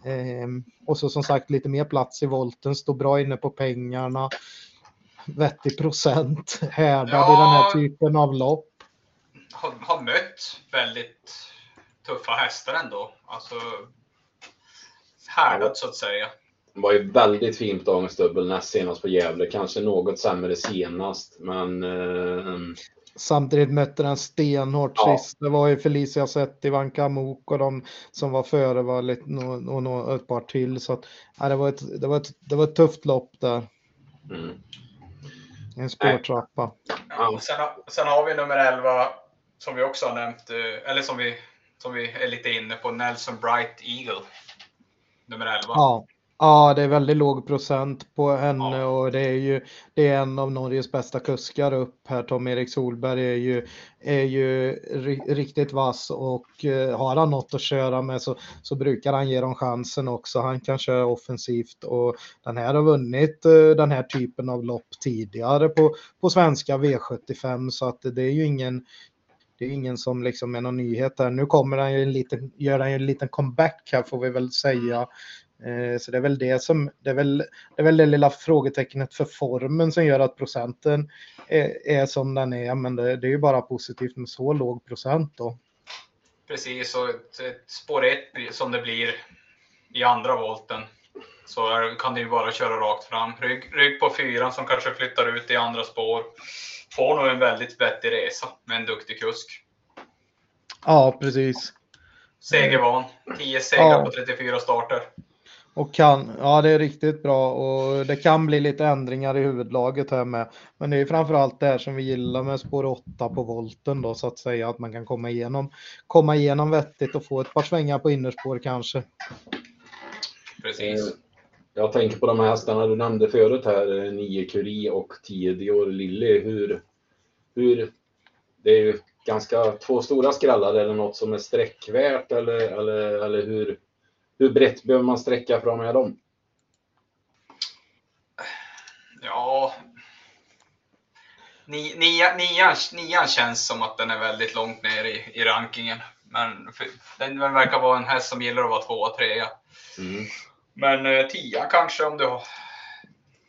Eh, och så som sagt lite mer plats i volten, står bra inne på pengarna. Vettig procent härdad i den här Ja. typen av lopp. Har, har mött väldigt tuffa hästar ändå. Alltså härdat så att säga. Det var ju väldigt fint dagens dubbel näst senast på Gävle. Kanske något sämre senast, men eh, Samtidigt mötte den stenhårt Ja. sist. Det var ju Felicia Sett, Ivan Kamuk och de som var före var lite, och, och, och ett par till. Så att, ja, det, var ett, det, var ett, det var ett tufft lopp där. mm. En spårtrappa. Ja, sen, har- sen har vi nummer 11 som vi också har nämnt, eh, eller som vi, som vi är lite inne på, Nelson Bright Eagle. Nummer 11. Ja. ja, det är väldigt låg procent på henne Ja. och det är ju det är en av Norges bästa kuskar upp här. Tom-Erik Solberg är ju, är ju ri- riktigt vass och eh, har han något att köra med så, så brukar han ge dem chansen också. Han kan köra offensivt och den här har vunnit eh, den här typen av lopp tidigare på, på svenska V75 så att det är ju ingen det är ingen som liksom är någon nyhet där. Nu kommer han ju en liten, gör han ju en liten comeback här får vi väl säga. Eh, så det är väl det som, det är väl det, är väl det lilla frågetecknet för formen som gör att procenten är, är som den är. Men det, det är ju bara positivt med så låg procent då. Precis, och ett, ett spår 1 som det blir i andra volten så kan det ju bara köra rakt fram. Rygg, rygg på fyran som kanske flyttar ut i andra spår. Får nog en väldigt vettig resa med en duktig kusk. Ja, precis. Segervan. 10 segrar Ja. på 34 starter. Och kan, ja det är riktigt bra och det kan bli lite ändringar i huvudlaget här med. Men det är framförallt det här som vi gillar med spår 8 på volten då så att säga att man kan komma igenom, komma igenom vettigt och få ett par svängar på innerspår kanske. Precis. Eh, Jag tänker på de här hästarna du nämnde förut här, 9 Curie och 10 Dior Lilly. Hur, hur, det är ju ganska två stora skrällar. Det något som är sträckvärt eller, eller, eller hur, hur brett behöver man sträcka för ha med dem? Ja. Ni- nia- Nian, nian känns som att den är väldigt långt ner i, i rankingen. Men för, den, den verkar vara en häst som gillar att vara tvåa, trea. Mm. Men eh, tia kanske om du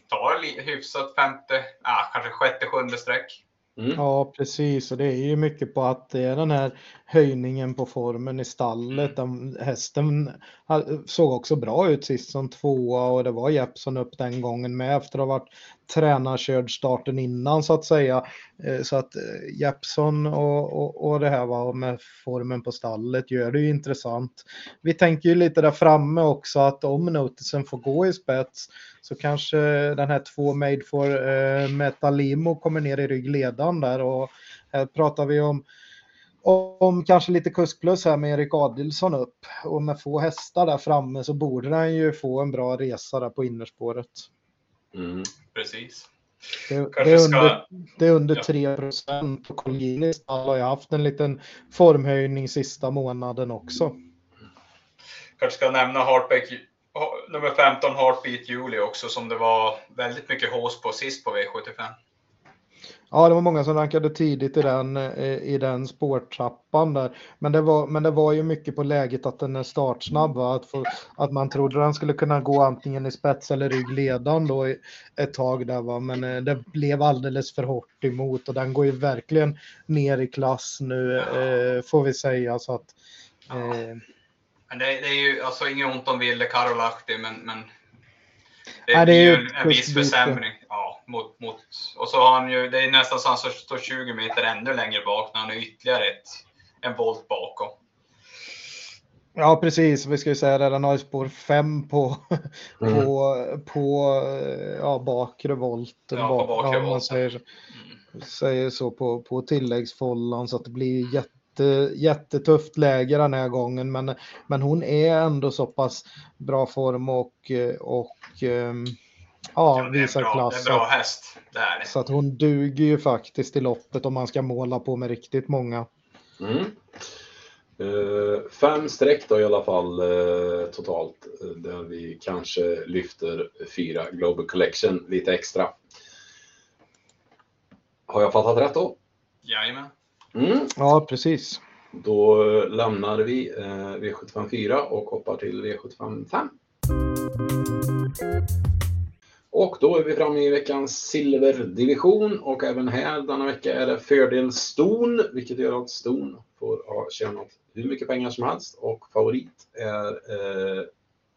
tar hyfsat femte, ah, kanske sjätte, sjunde streck. Mm. Ja, precis. Och det är ju mycket på att det är den här höjningen på formen i stallet. Den, hästen såg också bra ut sist som tvåa och det var Jeppson upp den gången med efter att ha varit tränarkörd starten innan så att säga. Eh, så att eh, Jeppson och, och, och det här var med formen på stallet gör det ju intressant. Vi tänker ju lite där framme också att om notisen får gå i spets så kanske den här två made for eh, Metalimo kommer ner i ryggledan där och här pratar vi om om kanske lite kuskplus här med Erik Adilsson upp och med få hästar där framme så borde han ju få en bra resa där på innerspåret. Mm. Precis. Det, det, är, ska- under, det är under Ja. 3 procent Colginis stall har ju haft en liten formhöjning sista månaden också. Kanske ska nämna Heartbeat, ha- nummer 15 Heartbeat Julie också som det var väldigt mycket hås på sist på V75. Ja, det var många som rankade tidigt i den, eh, i den spårtrappan där. Men det, var, men det var ju mycket på läget att den är startsnabb. Va? Att, få, att man trodde den skulle kunna gå antingen i spets eller ryggledan då ett tag där. Va? Men eh, det blev alldeles för hårt emot och den går ju verkligen ner i klass nu eh, får vi säga. Så att, eh, Men det, det är ju alltså inget ont om Ville Karolahti men, men det, Nej, det är ju en, en viss försämring. Ja, mot, mot, och så har han ju, det är nästan så han står- står 20 meter ännu längre bak när han är ytterligare ett, en volt bakom. Ja, precis. Vi ska ju säga det, den har ju spår 5 på, [LAUGHS] Mm. på, på ja, bakre volten. Ja, på bak- bakre ja, man volten. säger, Mm. säger så på, på tilläggsfållan så att det blir jätte, jättetufft läge den här gången. Men, men hon är ändå så pass bra form och, och ehm, ja, visar bra, det är klass. en Så bra att, häst. Det är det. så att hon duger ju faktiskt i loppet om man ska måla på med riktigt många. Mm. Eh, fem streck då i alla fall eh, totalt eh, där vi kanske lyfter fyra Global Collection lite extra. Har jag fattat rätt då? Jajamän. Mm. Ja, precis. Då lämnar vi eh, V754 och hoppar till V755. Och då är vi framme i veckans silverdivision och även här denna vecka är det fördel Ston, vilket gör att Ston får ha tjänat hur mycket pengar som helst och favorit är eh,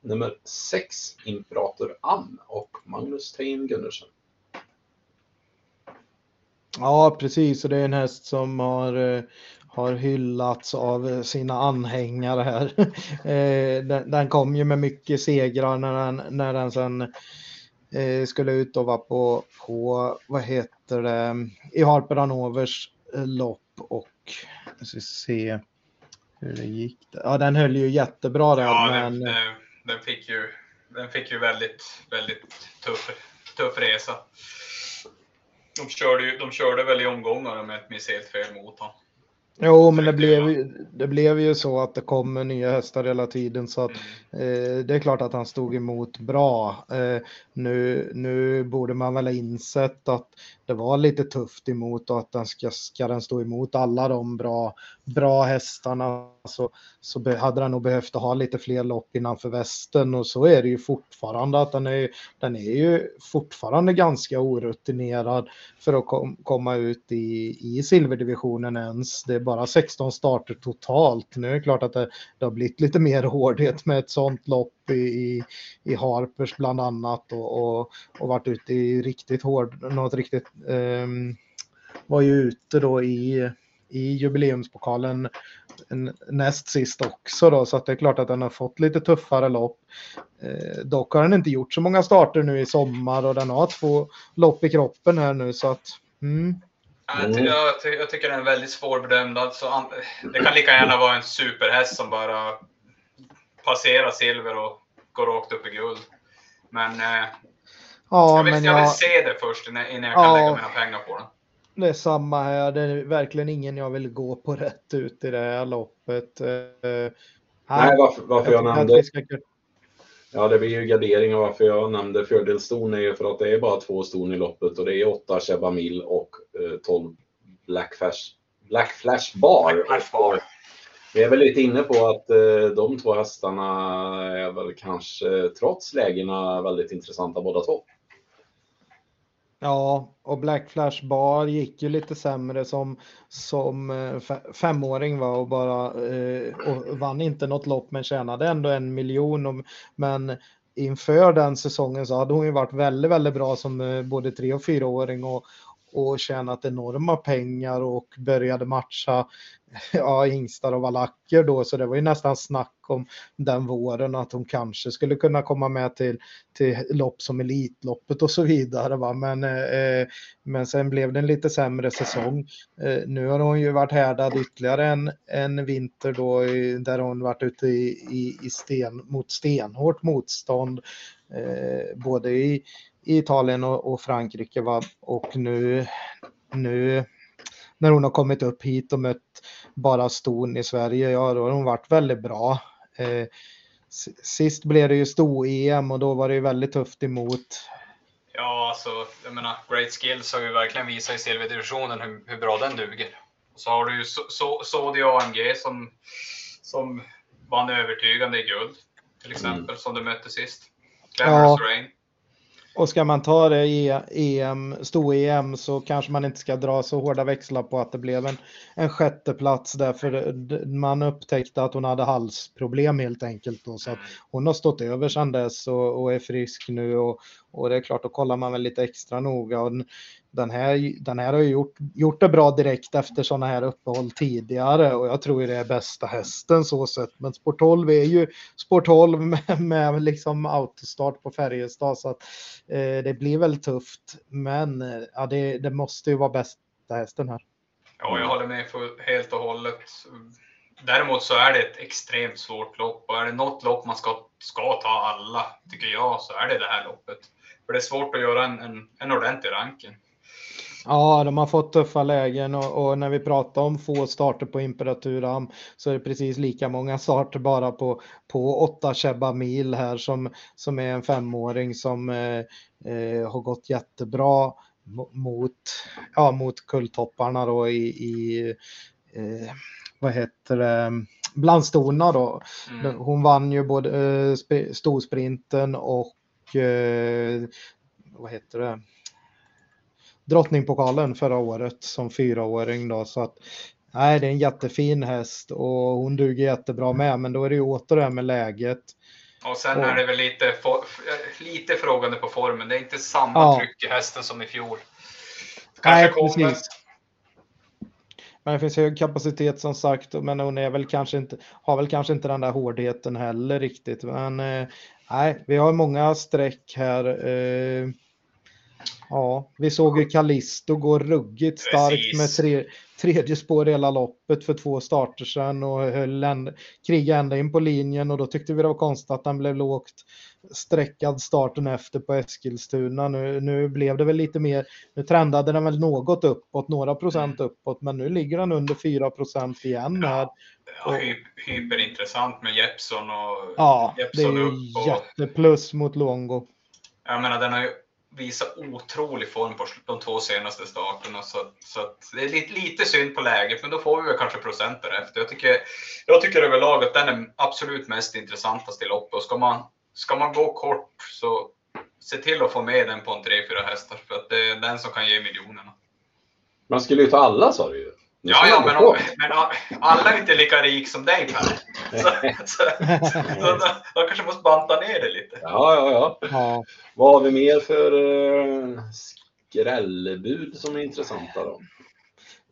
nummer 6, Imperator Am och Magnus Tein Gundersen. Ja, precis. Och det är en häst som har, eh, har hyllats av sina anhängare här. [LAUGHS] Eh, den, den kom ju med mycket segrar när den, när den sen eh, skulle ut och vara på, på, vad heter det, i Harper Hanovers eh, lopp och jag ska se hur det gick. Ja, den höll ju jättebra där, Ja, men den, den, den, fick ju, den fick ju väldigt, väldigt tuff, tuff resa. De körde, ju, de körde väl i omgångar om jag inte minns helt fel mot honom. Jo, men det blev, ju, det blev ju så att det kommer nya hästar hela tiden så att eh, det är klart att han stod emot bra. Eh, nu, nu borde man väl ha insett att det var lite tufft emot och att den ska, ska den stå emot alla de bra, bra hästarna så, så be, hade den nog behövt ha lite fler lopp innanför västen och så är det ju fortfarande att den är, den är ju fortfarande ganska orutinerad för att kom, komma ut i, i silverdivisionen ens. Det är bara 16 starter totalt. Nu är det klart att det, det har blivit lite mer hårdhet med ett sånt lopp i, i, i Harpers bland annat och, och, och varit ute i riktigt hård, något riktigt, um, var ju ute då i, i jubileumspokalen näst sist också då, så att det är klart att den har fått lite tuffare lopp. Eh, dock har den inte gjort så många starter nu i sommar och den har två lopp i kroppen här nu så att mm. Jag, ty jag, ty jag, tycker den är väldigt svårbedömd. Alltså, det kan lika gärna vara en superhäst som bara passerar silver och går rakt upp i guld. Men, eh, ja, jag, vill, men jag, jag vill se det först innan, jag kan ja, lägga mina pengar på den. Det är samma här. Det är verkligen ingen jag vill gå på rätt ut i det här loppet. Eh, Nej, varför, varför jag, jag nämnde... Ja, det blir ju gardering och varför jag nämnde fördelston är ju för att det är bara två ston i loppet och det är 8 Chebamil och eh, 12 Black Flash, Black Flash Bar. Black Flash Bar. Vi är väl lite inne på att eh, de två hästarna är väl kanske trots lägena väldigt intressanta båda två. Ja, och Black Flash Bar gick ju lite sämre som, som eh, femåring var och bara eh, och vann inte något lopp men tjänade ändå en miljon. Men inför den säsongen så hade hon ju varit väldigt, väldigt bra som eh, både tre och fyraåring och, och tjänat enorma pengar och började matcha [LAUGHS] ja, hingstar och valacker då, så det var ju nästan snack om den våren att hon kanske skulle kunna komma med till, till lopp som Elitloppet och så vidare. Va? Men, eh, men sen blev det en lite sämre säsong. Eh, nu har hon ju varit härdad ytterligare en, en vinter då där hon varit ute i, i, i sten, mot stenhårt motstånd. Eh, både i, i Italien och, och Frankrike. Va? Och nu, nu när hon har kommit upp hit och mött bara ston i Sverige, ja då har hon varit väldigt bra. Eh, sist blev det ju sto-EM och då var det ju väldigt tufft emot. Ja, alltså jag menar, Great Skills har ju verkligen visat i silverdivisionen hur, hur bra den duger. Så har du ju Sodi AMG som, som vann övertygande i guld, till exempel, mm. som du mötte sist. Glamorous ja. Rain. Och ska man ta det i EM, sto-EM så kanske man inte ska dra så hårda växlar på att det blev en, en sjätteplats därför man upptäckte att hon hade halsproblem helt enkelt. Då, så att hon har stått över sedan dess och, och är frisk nu och, och det är klart, då kollar man väl lite extra noga. Och den här, den här har ju gjort, gjort det bra direkt efter sådana här uppehåll tidigare och jag tror det är bästa hästen så sett. Men Sport 12 är ju Sport 12 med, med liksom autostart på Färjestad så att eh, det blir väl tufft. Men eh, ja, det, det måste ju vara bästa hästen här. Ja, jag håller med för helt och hållet. Däremot så är det ett extremt svårt lopp och är det något lopp man ska, ska ta alla, tycker jag, så är det det här loppet. För det är svårt att göra en, en, en ordentlig ranking. Ja, de har fått tuffa lägen och, och, när vi pratar om få starter på Imperaturam så är det precis lika många starter bara på, på 8 Cheba Mil här som, som är en femåring som eh, eh, har gått jättebra mot, ja, mot kulltopparna då i, i eh, vad heter det, bland då. Mm. Hon vann ju både eh, storsprinten och eh, vad heter det? Drottningpokalen förra året som fyraåring då så att nej, det är en jättefin häst och hon duger jättebra med, men då är det ju åter det här med läget. Och sen och, är det väl lite, lite frågande på formen. Det är inte samma ja. tryck i hästen som i fjol. Kanske nej, kommer. Precis. Men det finns hög kapacitet som sagt, men hon är väl kanske inte, har väl kanske inte den där hårdheten heller riktigt. Men eh, nej, vi har många streck här. Eh, Ja, vi såg ju Callisto gå ruggigt starkt Precis. med tre, tredje spår hela loppet för två starter sedan och höll en, kriga ända in på linjen och då tyckte vi det var konstigt att han blev lågt sträckad starten efter på Eskilstuna. Nu, nu blev det väl lite mer, nu trendade den väl något uppåt, några procent mm. uppåt, men nu ligger den under 4 procent igen här. Ja, hy hyperintressant med Jeppson och Ja, Jeppson det är ju jätteplus mot Longo. Jag menar, den har ju visat otrolig form på de två senaste starterna. Så, så det är lite, lite synd på läget, men då får vi väl kanske procent därefter. Jag tycker, jag tycker överlag att den är absolut mest intressantast i loppet. Och ska man, ska man gå kort så se till att få med den på en 3-4 hästar, för att det är den som kan ge miljonerna. Man skulle ju ta alla sa du ju. Ja, ja men, om, men alla är inte lika rik som dig Per. Så, så, [LAUGHS] så, då kanske måste banta ner det lite. Ja, ja, ja. Ja. Vad har vi mer för uh, skrällbud som är intressanta då?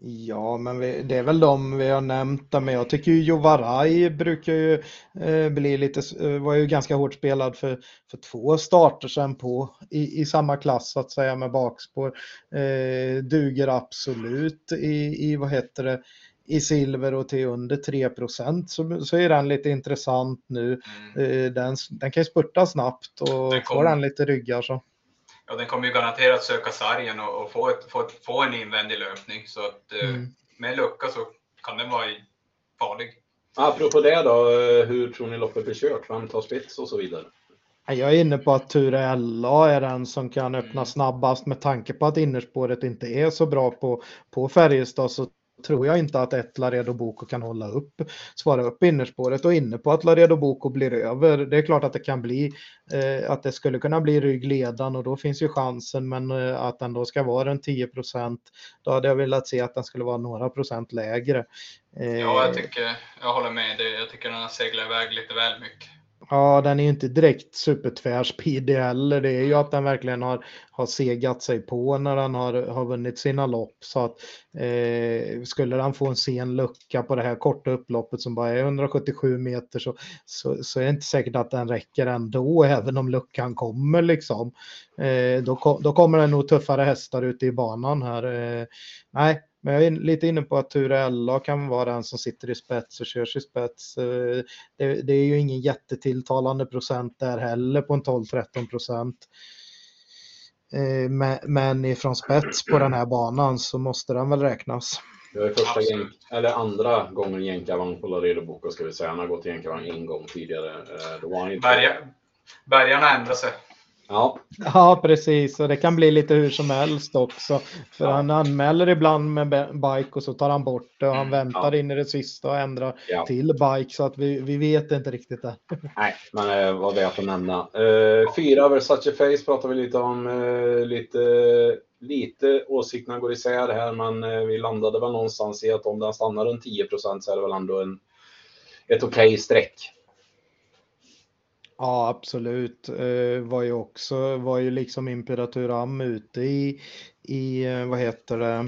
Ja, men vi, det är väl de vi har nämnt där, men jag tycker ju Jovaraj brukar ju eh, bli lite, eh, var ju ganska hårt spelad för, för två starter sen på i, i samma klass så att säga med bakspår. Eh, duger absolut i, i, vad heter det, i silver och till under 3 så, så är den lite intressant nu. Mm. Eh, den, den kan ju spurta snabbt och få den lite ryggar så ja, den kommer ju garanterat söka sargen och, och få, ett, få, ett, få en invändig löpning. Så att eh, mm. med lucka så kan den vara farlig. Apropå det då, eh, hur tror ni loppet blir kört? Vem tar spets och så vidare? Jag är inne på att Ture LA är den som kan öppna mm. snabbast med tanke på att innerspåret inte är så bra på, på Färjestad så tror jag inte att ett Laredo Boko kan hålla upp, svara upp innerspåret och inne på att Laredo Boko blir över. Det är klart att det kan bli, eh, att det skulle kunna bli ryggledan och då finns ju chansen, men eh, att den då ska vara en 10 procent, då hade jag velat se att den skulle vara några procent lägre. Eh, ja, jag tycker, jag håller med dig. Jag tycker den har seglat iväg lite väl mycket. Ja, den är ju inte direkt supertvärspeedig heller. Det är ju att den verkligen har, har segat sig på när den har, har vunnit sina lopp. Så att eh, skulle den få en sen lucka på det här korta upploppet som bara är 177 meter så, så, så är det inte säkert att den räcker ändå, även om luckan kommer liksom. Eh, då, då kommer det nog tuffare hästar ute i banan här. Eh, nej, men jag är lite inne på att Ture LA kan vara den som sitter i spets och körs i spets. Eh, det, det är ju ingen jättetilltalande procent där heller på en 12-13 procent. Eh, men ifrån spets på den här banan så måste den väl räknas. Det är första jänk, eller andra gången jänkarvagn på Laredo Boko ska vi säga. Han har gått jänkarvagn en gång tidigare. Eh, då var han inte... Berga, bergarna ändrar sig. Ja. ja, precis. Och det kan bli lite hur som helst också. För ja. han anmäler ibland med bike och så tar han bort det och han mm, väntar ja. in i det sista och ändrar ja. till bike. Så att vi, vi vet inte riktigt det. [LAUGHS] Nej, men det var värt att nämna. Uh, fyra Versace Face pratar vi lite om. Uh, lite, lite åsikterna går isär här, men uh, vi landade väl någonstans i att om den stannar runt 10 så är det väl ändå en, ett okej okay streck. Ja, absolut. Eh, var ju också, var ju liksom Imperatur Am ute i, i, eh, vad heter det,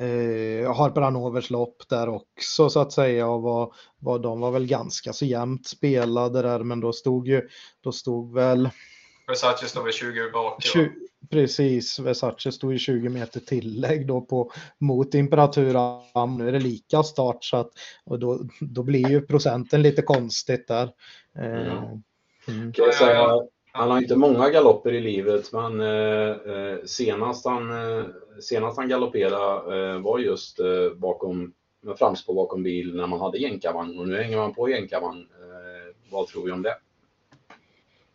eh, Harper lopp där också så att säga och var, var, de var väl ganska så jämnt spelade där men då stod ju, då stod väl Versace stod väl 20 bak. 20, precis, Versace stod i 20 meter tillägg då på, mot Imperatur Nu är det lika start så att och då, då blir ju procenten lite konstigt där. Mm. Mm. Säga, han har inte många galopper i livet, men eh, eh, senast, han, eh, senast han galopperade eh, var just eh, bakom, med framspår bakom bil när man hade jänkarvagn och nu hänger man på jänkarvagn. Eh, vad tror vi om det?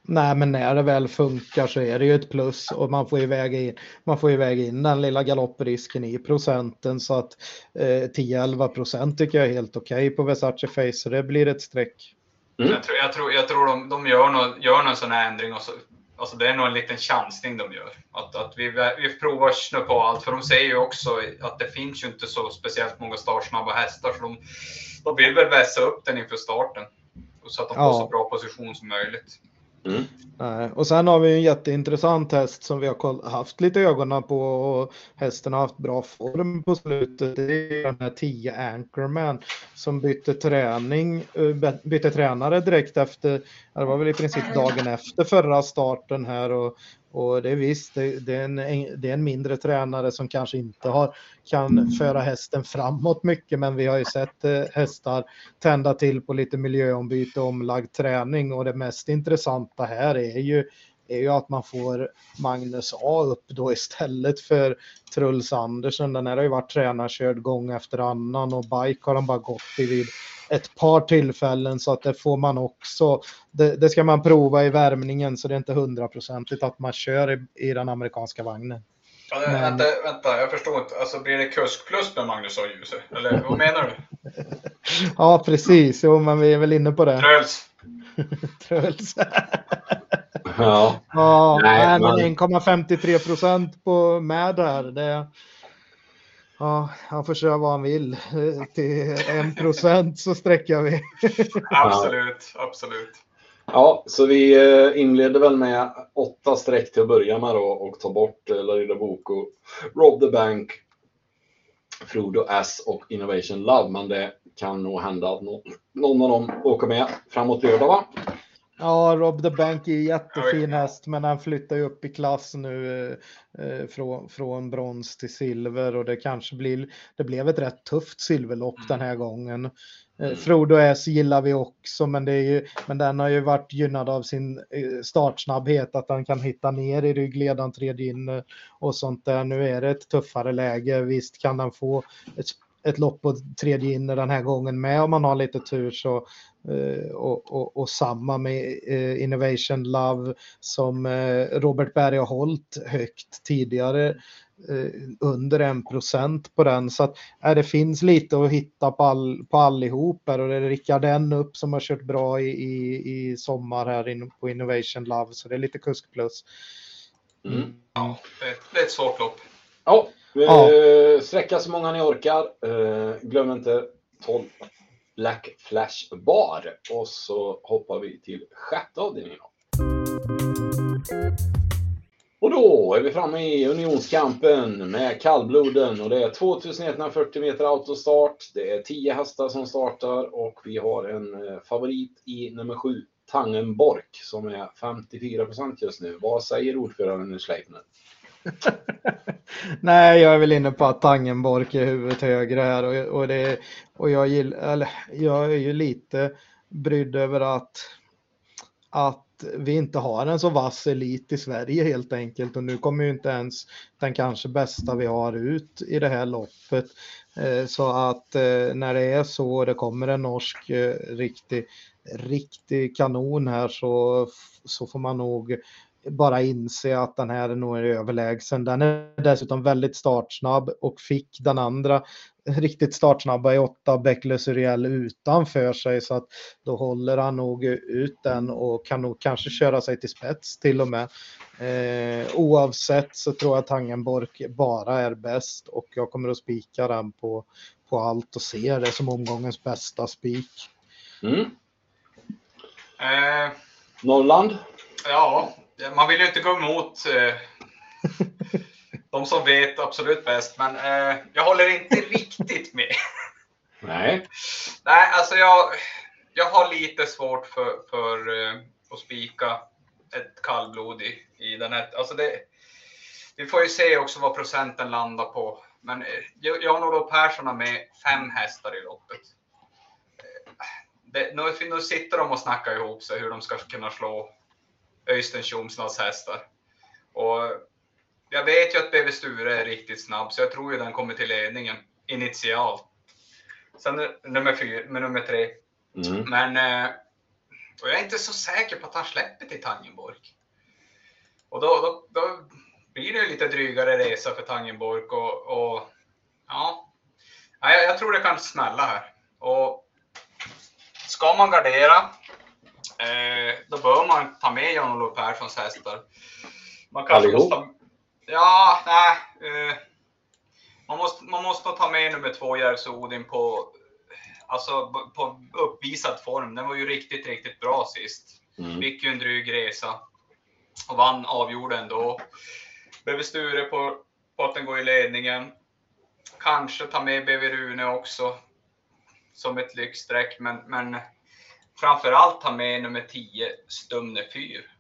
Nej, men när det väl funkar så är det ju ett plus och man får ju väga in, man får ju väga in den lilla galopprisken i procenten så att eh, 10-11 procent tycker jag är helt okej okay på Versace Face så det blir ett streck. Mm. Jag tror, jag tror, jag tror de, de gör, någon, gör någon sån här ändring och så, alltså det är nog en liten chansning de gör. Att, att vi, vi provar snö på allt, för de säger ju också att det finns ju inte så speciellt många startsnabba hästar, så de, de vill väl vässa upp den inför starten. Så att de får så bra position som möjligt. Mm. Och sen har vi en jätteintressant häst som vi har haft lite ögonen på och hästen har haft bra form på slutet. Det är den här 10 Anchorman som bytte träning, eh, bytte tränare direkt efter, det var väl i princip dagen efter förra starten här och och det är visst, det, det, är en, det är en mindre tränare som kanske inte har, kan föra hästen framåt mycket, men vi har ju sett eh, hästar tända till på lite miljöombyte och omlagd träning. Och det mest intressanta här är ju är ju att man får Magnus A upp då istället för Truls Andersen. Den här har ju varit tränarkörd gång efter annan och bike har de bara gått i vid ett par tillfällen så att det får man också. Det, det ska man prova i värmningen så det är inte hundraprocentigt att man kör i, i den amerikanska vagnen. Ja, Men... vänta, vänta, jag förstår inte. Alltså blir det kusk plus med Magnus och Ljuse? Eller vad menar du? [LAUGHS] ja, precis. Jo, men vi är väl inne på det. Truls. [LAUGHS] Truls. [LAUGHS] ja. ja nej, men 1,53 procent på med där. Det, Ja, han får köra vad han vill. Till en procent så sträcker vi. [LAUGHS] absolut, absolut. Ja, så vi eh, inleder väl med åtta streck till att börja med då och tar bort eh, Larida Boko, Rob the Bank, Frodo S och Innovation Love. Men det kan nog hända att någon, av dem åker med framåt lördag va? Ja, Rob the Bank är jättefin häst, men han flyttar ju upp i klass nu eh, från, från brons till silver och det kanske blir, det blev ett rätt tufft silverlopp mm. den här gången. Eh, mm. Frodo S gillar vi också, men, det är ju, men den har ju varit gynnad av sin eh, startsnabbhet, att han kan hitta ner i ryggledan, tredje in och sånt där. Nu är det ett tuffare läge. Visst kan den få ett, ett lopp på tredje in den här gången med om man har lite tur så eh, och, och, och, samma med Innovation Love som Robert Berg har hållit högt tidigare Eh, under en procent på den. Så att äh, det finns lite att hitta på, all, på allihop här och det är Rickard N upp som har kört bra i, i, i sommar här in, på Innovation Love så det är lite kusk plus. Mm. Mm. Ja, det, är ett svårt lopp. Ja, ja. Eh, sträcka så många ni orkar. Eh, glöm inte 12 Black Flash Bar och så hoppar vi till sjätte avdelningen. Och då är vi framme i unionskampen med kallbloden och det är 2140 meter autostart. Det är 10 hästar som startar och vi har en eh, favorit i nummer 7, Tangen Bork, som är 54 procent just nu. Vad säger ordföranden i Schleipner? [LAUGHS] Nej, jag är väl inne på att Tangenbork är huvudet högre här och, och, det, och jag, gillar, eller, jag är ju lite brydd över att, att vi inte har en så vass elit i Sverige helt enkelt och nu kommer ju inte ens den kanske bästa vi har ut i det här loppet. Eh, så att eh, när det är så och det kommer en norsk eh, riktig, riktig kanon här så, så får man nog bara inse att den här är nog överlägsen. Den är dessutom väldigt startsnabb och fick den andra riktigt startsnabba i åtta Beckless Uriel utanför sig så att då håller han nog ut den och kan nog kanske köra sig till spets till och med. Eh, oavsett så tror jag att Tangenborg bara är bäst och jag kommer att spika den på, på allt och se det som omgångens bästa spik. Mm. Eh, Norrland? Ja, man vill ju inte gå emot eh, [LAUGHS] de som vet absolut bäst, men eh, jag håller inte riktigt med. Nej. Nej, alltså jag, jag har lite svårt för, för eh, att spika ett kallblod i, i den här. Alltså det, vi får ju se också vad procenten landar på. Men eh, Jan-Olof Persson har med fem hästar i loppet. Det, nu, nu sitter de och snackar ihop sig hur de ska kunna slå Öystein Tjomsnads hästar. Och jag vet ju att BV Sture är riktigt snabb, så jag tror ju den kommer till ledningen initialt. Sen nummer fyra, med nummer tre. Mm. Men eh, och jag är inte så säker på att han släpper till Tangenborg. Och då, då, då blir det lite drygare resa för Tangenborg och, och ja, jag, jag tror det kan smälla här. Och ska man gardera, eh, då bör man ta med Jan-Olof Perssons hästar. Man kanske måste, Ja, nej. Eh, man, måste, man måste ta med nummer två, Järvsö Odin, på, alltså, på uppvisad form. Den var ju riktigt, riktigt bra sist. Mm. Fick ju en dryg resa och vann, avgjorde ändå. BV Sture på, på att den går i ledningen. Kanske ta med BV Rune också som ett lyxstreck, men, men framför allt ta med nummer 10, Stumne Fyr,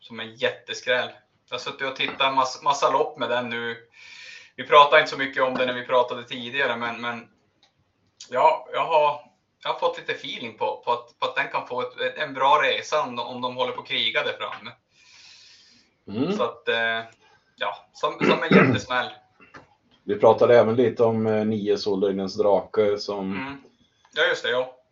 som en jätteskräll. Jag har suttit och tittat massa, massa lopp med den nu. Vi pratade inte så mycket om det när vi pratade tidigare, men, men ja, jag, har, jag har fått lite feeling på, på, att, på att den kan få ett, en bra resa om de, om de håller på att kriga där framme. Mm. Så att, eh, ja, som, som en jättesmäll. Vi pratade även lite om eh, nio Soldöjdens drake som... Mm. Ja, just det. Ja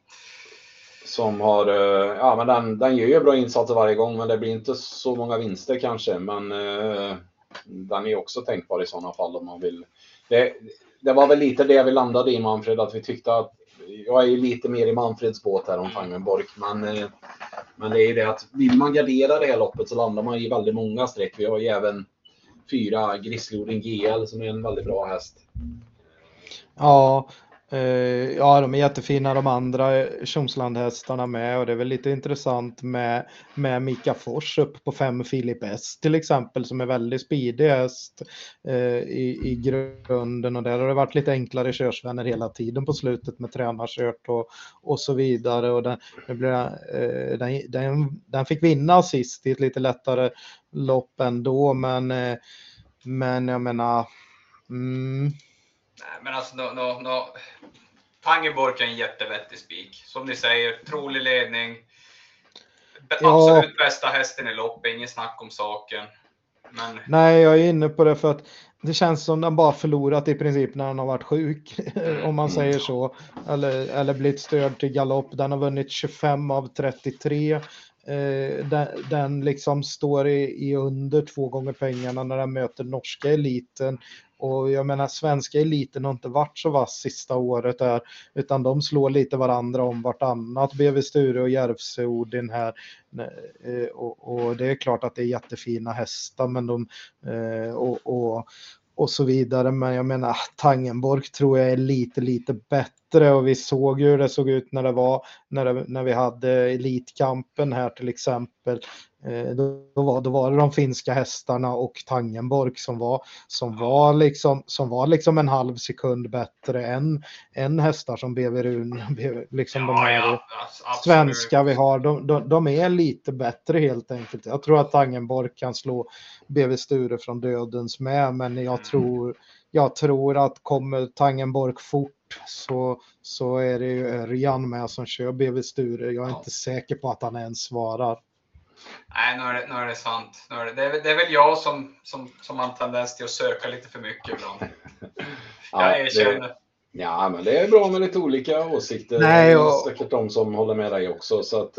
som har, eh, ja men den, den gör ju bra insatser varje gång men det blir inte så många vinster kanske. Men eh, den är också tänkbar i sådana fall om man vill. Det, det var väl lite det vi landade i Manfred, att vi tyckte att jag är ju lite mer i Manfreds båt här om Fangenborg. Men, eh, men det är ju det att vill man gardera det här loppet så landar man i väldigt många streck. Vi har ju även fyra Grizzlyorden GL som är en väldigt bra häst. Ja, Eh, ja, de är jättefina de andra Tjomslandhästarna med och det är väl lite intressant med, med Mika Fors upp på fem Filip S till exempel som är väldigt speedig häst eh, i, i grunden och där har det varit lite enklare körsvänner hela tiden på slutet med tränarkört och, och så vidare och den, eh, den, den, den, fick vinna sist i ett lite lättare lopp ändå men, eh, men jag menar mm, Nej, men alltså, no, no, no. Tangenborg är en jättevettig spik. Som ni säger, trolig ledning. Absolut ja. bästa hästen i loppet, ingen snack om saken. Men... Nej, jag är inne på det för att det känns som den bara förlorat i princip när han har varit sjuk, [LAUGHS] om man säger så. Eller, eller blivit störd till galopp. Den har vunnit 25 av 33. Eh, den, den, liksom står i, i, under två gånger pengarna när den möter norska eliten och jag menar svenska eliten har inte varit så vass sista året där, utan de slår lite varandra om vartannat. BV Sture och Järvsö Odin här. Eh, och, och, det är klart att det är jättefina hästar, men de eh, och, och, och så vidare. Men jag menar Tangenborg tror jag är lite, lite bättre och vi såg ju hur det såg ut när det var när, det, när vi hade Elitkampen här till exempel. Eh, då var, då var det de finska hästarna och Tangenborg som var, som var, liksom, som var liksom en halv sekund bättre än, än hästar som Beverun. Liksom ja, de här ja, svenska vi har. De, de, de, är lite bättre helt enkelt. Jag tror att Tangenborg kan slå BV Sture från dödens med, men jag mm. tror, jag tror att kommer Tangenborg fort så, så är det ju Örjan med som kör BV Sture. Jag är ja. inte säker på att han ens svarar. Nej, nu är det, nu är det sant. Nu är det, det, är, det är väl jag som, som, som har en tendens till att söka lite för mycket ibland. [LAUGHS] Jag erkänner. Ja, men det är bra med lite olika åsikter. Nej, och... Det är säkert de som håller med dig också. Så att,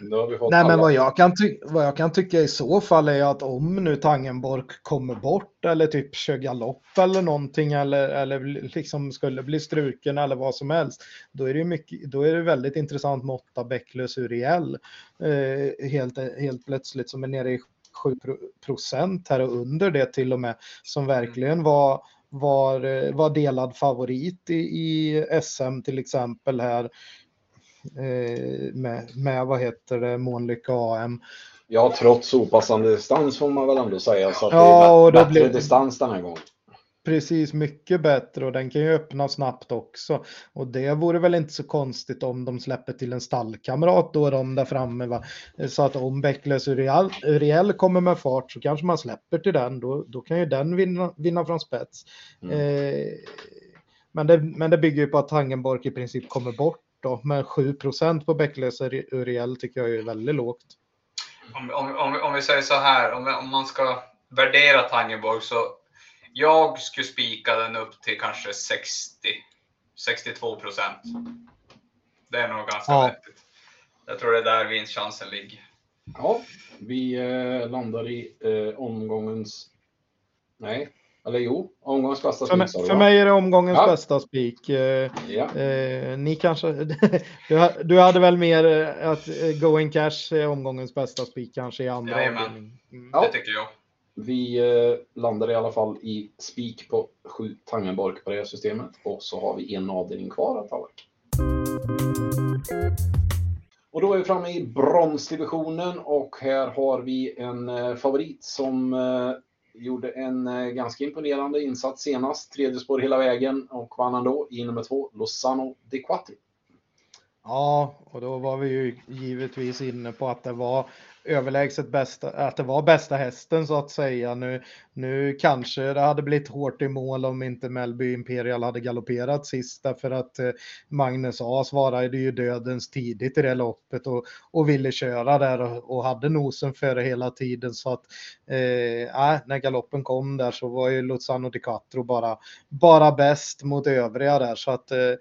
nu har vi fått Nej, alla. men vad jag, kan vad jag kan tycka i så fall är att om nu Tangenborg kommer bort eller typ kör galopp eller någonting eller, eller liksom skulle bli struken eller vad som helst. Då är det, mycket, då är det väldigt intressant med åtta Bäcklös Uriel eh, helt, helt plötsligt som är nere i 7 procent här och under det till och med som verkligen var var, eh, var delad favorit i, i SM till exempel här eh, med, med vad heter det, Månlycke AM. Ja, trots opassande distans får man väl ändå säga. Så att ja, det är bättre blir... distans den här gången precis mycket bättre och den kan ju öppna snabbt också. Och det vore väl inte så konstigt om de släpper till en stallkamrat då de där framme. Va? Så att om Bäcklös Uriel, Uriel kommer med fart så kanske man släpper till den. Då, då kan ju den vinna, vinna från spets. Mm. Eh, men, det, men det bygger ju på att Tangenborg i princip kommer bort då. Men 7% på Bäcklös Uriel tycker jag är väldigt lågt. Om, om, om, om vi säger så här, om, om man ska värdera Tangenborg så jag skulle spika den upp till kanske 60, 62 procent. Det är nog ganska ja. vettigt. Jag tror det är där vinstchansen ligger. Ja, vi eh, landar i eh, omgångens... Nej, eller jo, omgångens bästa spik. För, för mig är det omgångens ja. bästa spik. Eh, ja. eh, ni kanske... [LAUGHS] du, du hade väl mer eh, att eh, Going Cash är omgångens bästa spik kanske i andra Jajamän, mm. det tycker jag. Vi landade landar i alla fall i spik på 7 Tangenbark på det här systemet och så har vi en avdelning kvar att ta. Och då är vi framme i bronsdivisionen och här har vi en eh, favorit som eh, gjorde en ganska imponerande insats senast. Tredje spår hela vägen och vann ändå i nummer två, Lozano de Quattro. Ja, och då var vi ju givetvis inne på att det var överlägset bästa, att det var bästa hästen så att säga. Nu, nu kanske det hade blivit hårt i mål om inte Melby Imperial hade galopperat sist därför att eh, Magnus A svarade ju dödens tidigt i det loppet och, och ville köra där och, och hade nosen före hela tiden. Så att eh, när galoppen kom där så var ju Luzano Di Quattro bara, bara bäst mot övriga där. Så att eh,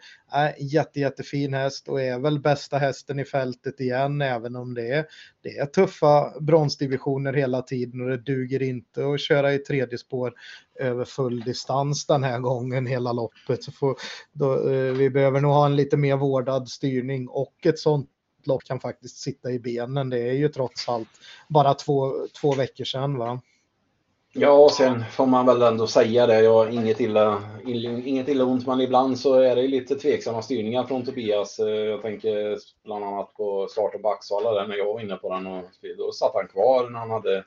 jätte, jättefin häst och är väl bästa hästen i fältet igen även om det är, det är tuffa bronsdivisioner hela tiden och det duger inte att köra i tredje spår över full distans den här gången hela loppet. Så får, då, eh, vi behöver nog ha en lite mer vårdad styrning och ett sånt lopp kan faktiskt sitta i benen. Det är ju trots allt bara två, två veckor sedan. Va? Ja, och sen får man väl ändå säga det. Jag inget illa, inget illa ont, men ibland så är det lite tveksamma styrningar från Tobias. Eh, jag tänker bland annat på starten på Axvalla där när jag var inne på den. Och då satt han kvar när han hade...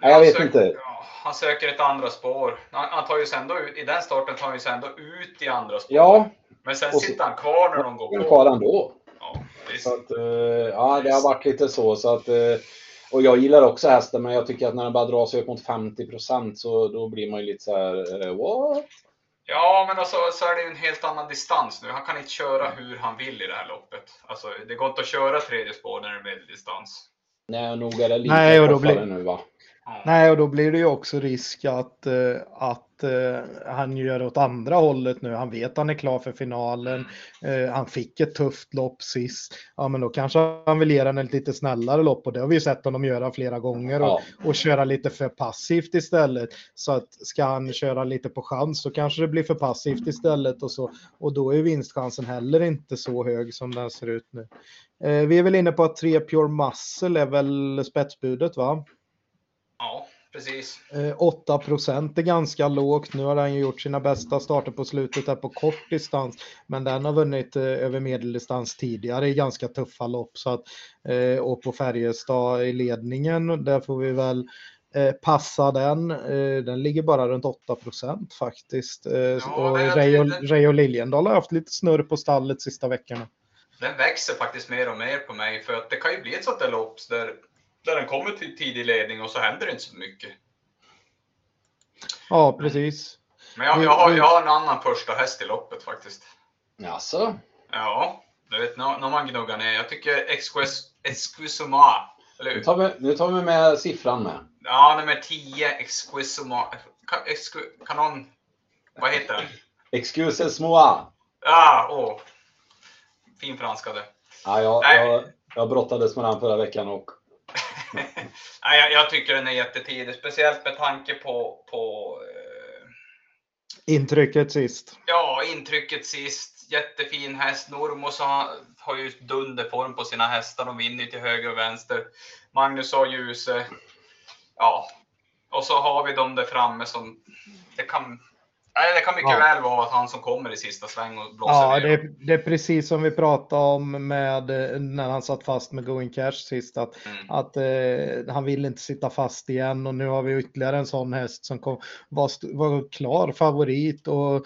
Nej, jag vet söker, inte. Ja, han söker ett andra spår. Han, han tar ju sen ändå ut, I den starten tar han ju sen ändå ut i andra spår. Ja, Men sen och så- sitter han kvar när de går på. kvar ändå. Ja, visst. Så att, eh, ja, det har varit lite så. så att, eh, och jag gillar också hästen, men jag tycker att när den börjar dra sig upp mot 50% så då blir man ju lite så här, what? Ja, men alltså, så är det ju en helt annan distans nu. Han kan inte köra hur han vill i det här loppet. Alltså, det går inte att köra tredje spår när det är medeldistans. Nej, nog är det lite Nej, och då blir- nu va? Nej, och då blir det ju också risk att, eh, att eh, han gör åt andra hållet nu. Han vet att han är klar för finalen. Eh, han fick ett tufft lopp sist. Ja, men då kanske han vill ge den ett lite snällare lopp och det har vi ju sett honom göra flera gånger. Och, och köra lite för passivt istället. Så att ska han köra lite på chans så kanske det blir för passivt istället och så. Och då är vinstchansen heller inte så hög som den ser ut nu. Vi är väl inne på att 3 Pure Muscle är väl spetsbudet va? Ja, precis. Eh, 8 procent är ganska lågt. Nu har han ju gjort sina bästa starter på slutet där på kort distans. Men den har vunnit eh, över medeldistans tidigare i ganska tuffa lopp. Så att, eh, och på Färjestad i ledningen, där får vi väl eh, passa den. Eh, den ligger bara runt 8 procent faktiskt. Eh, och är- Reijo det- Reijo Liljendahl har haft lite snurr på stallet sista veckorna. Den växer faktiskt mer och mer på mig. För att det kan ju bli ett sånt där lopp där, där den kommer till tidig ledning och så händer det inte så mycket. Ja, precis. Men jag, jag, har, jag har en annan första häst i loppet faktiskt. Jaså? Ja, du vet när, man gnuggar ner. Jag tycker Exquis- Excusuma, eller Nu hur? tar, vi, nu tar vi med siffran med. Ja, nummer 10, Exquisuma. Kan, exku, kan någon... Vad heter den? Excuses moi. Ah, åh. Fin franska det. Ja, jag, Nej. jag, jag brottades med den förra veckan och [LAUGHS] Nej, jag, jag tycker den är jättetidig. Speciellt med tanke på, på eh, Intrycket sist. ja, intrycket sist. Jättefin häst. Normos har, har ju dunderform på sina hästar. De vinner till höger och vänster. Magnus har Ljuse. Ja. Och så har vi dem där framme som... Det kan, nej, det kan mycket Ja. väl vara att han som kommer i sista sväng och blåser Ja, ner det det är precis som vi pratade om med när han satt fast med Going Cash sist. Att, Mm. att eh, han vill inte sitta fast igen och nu har vi ytterligare en sån häst som kom, var, var klar favorit och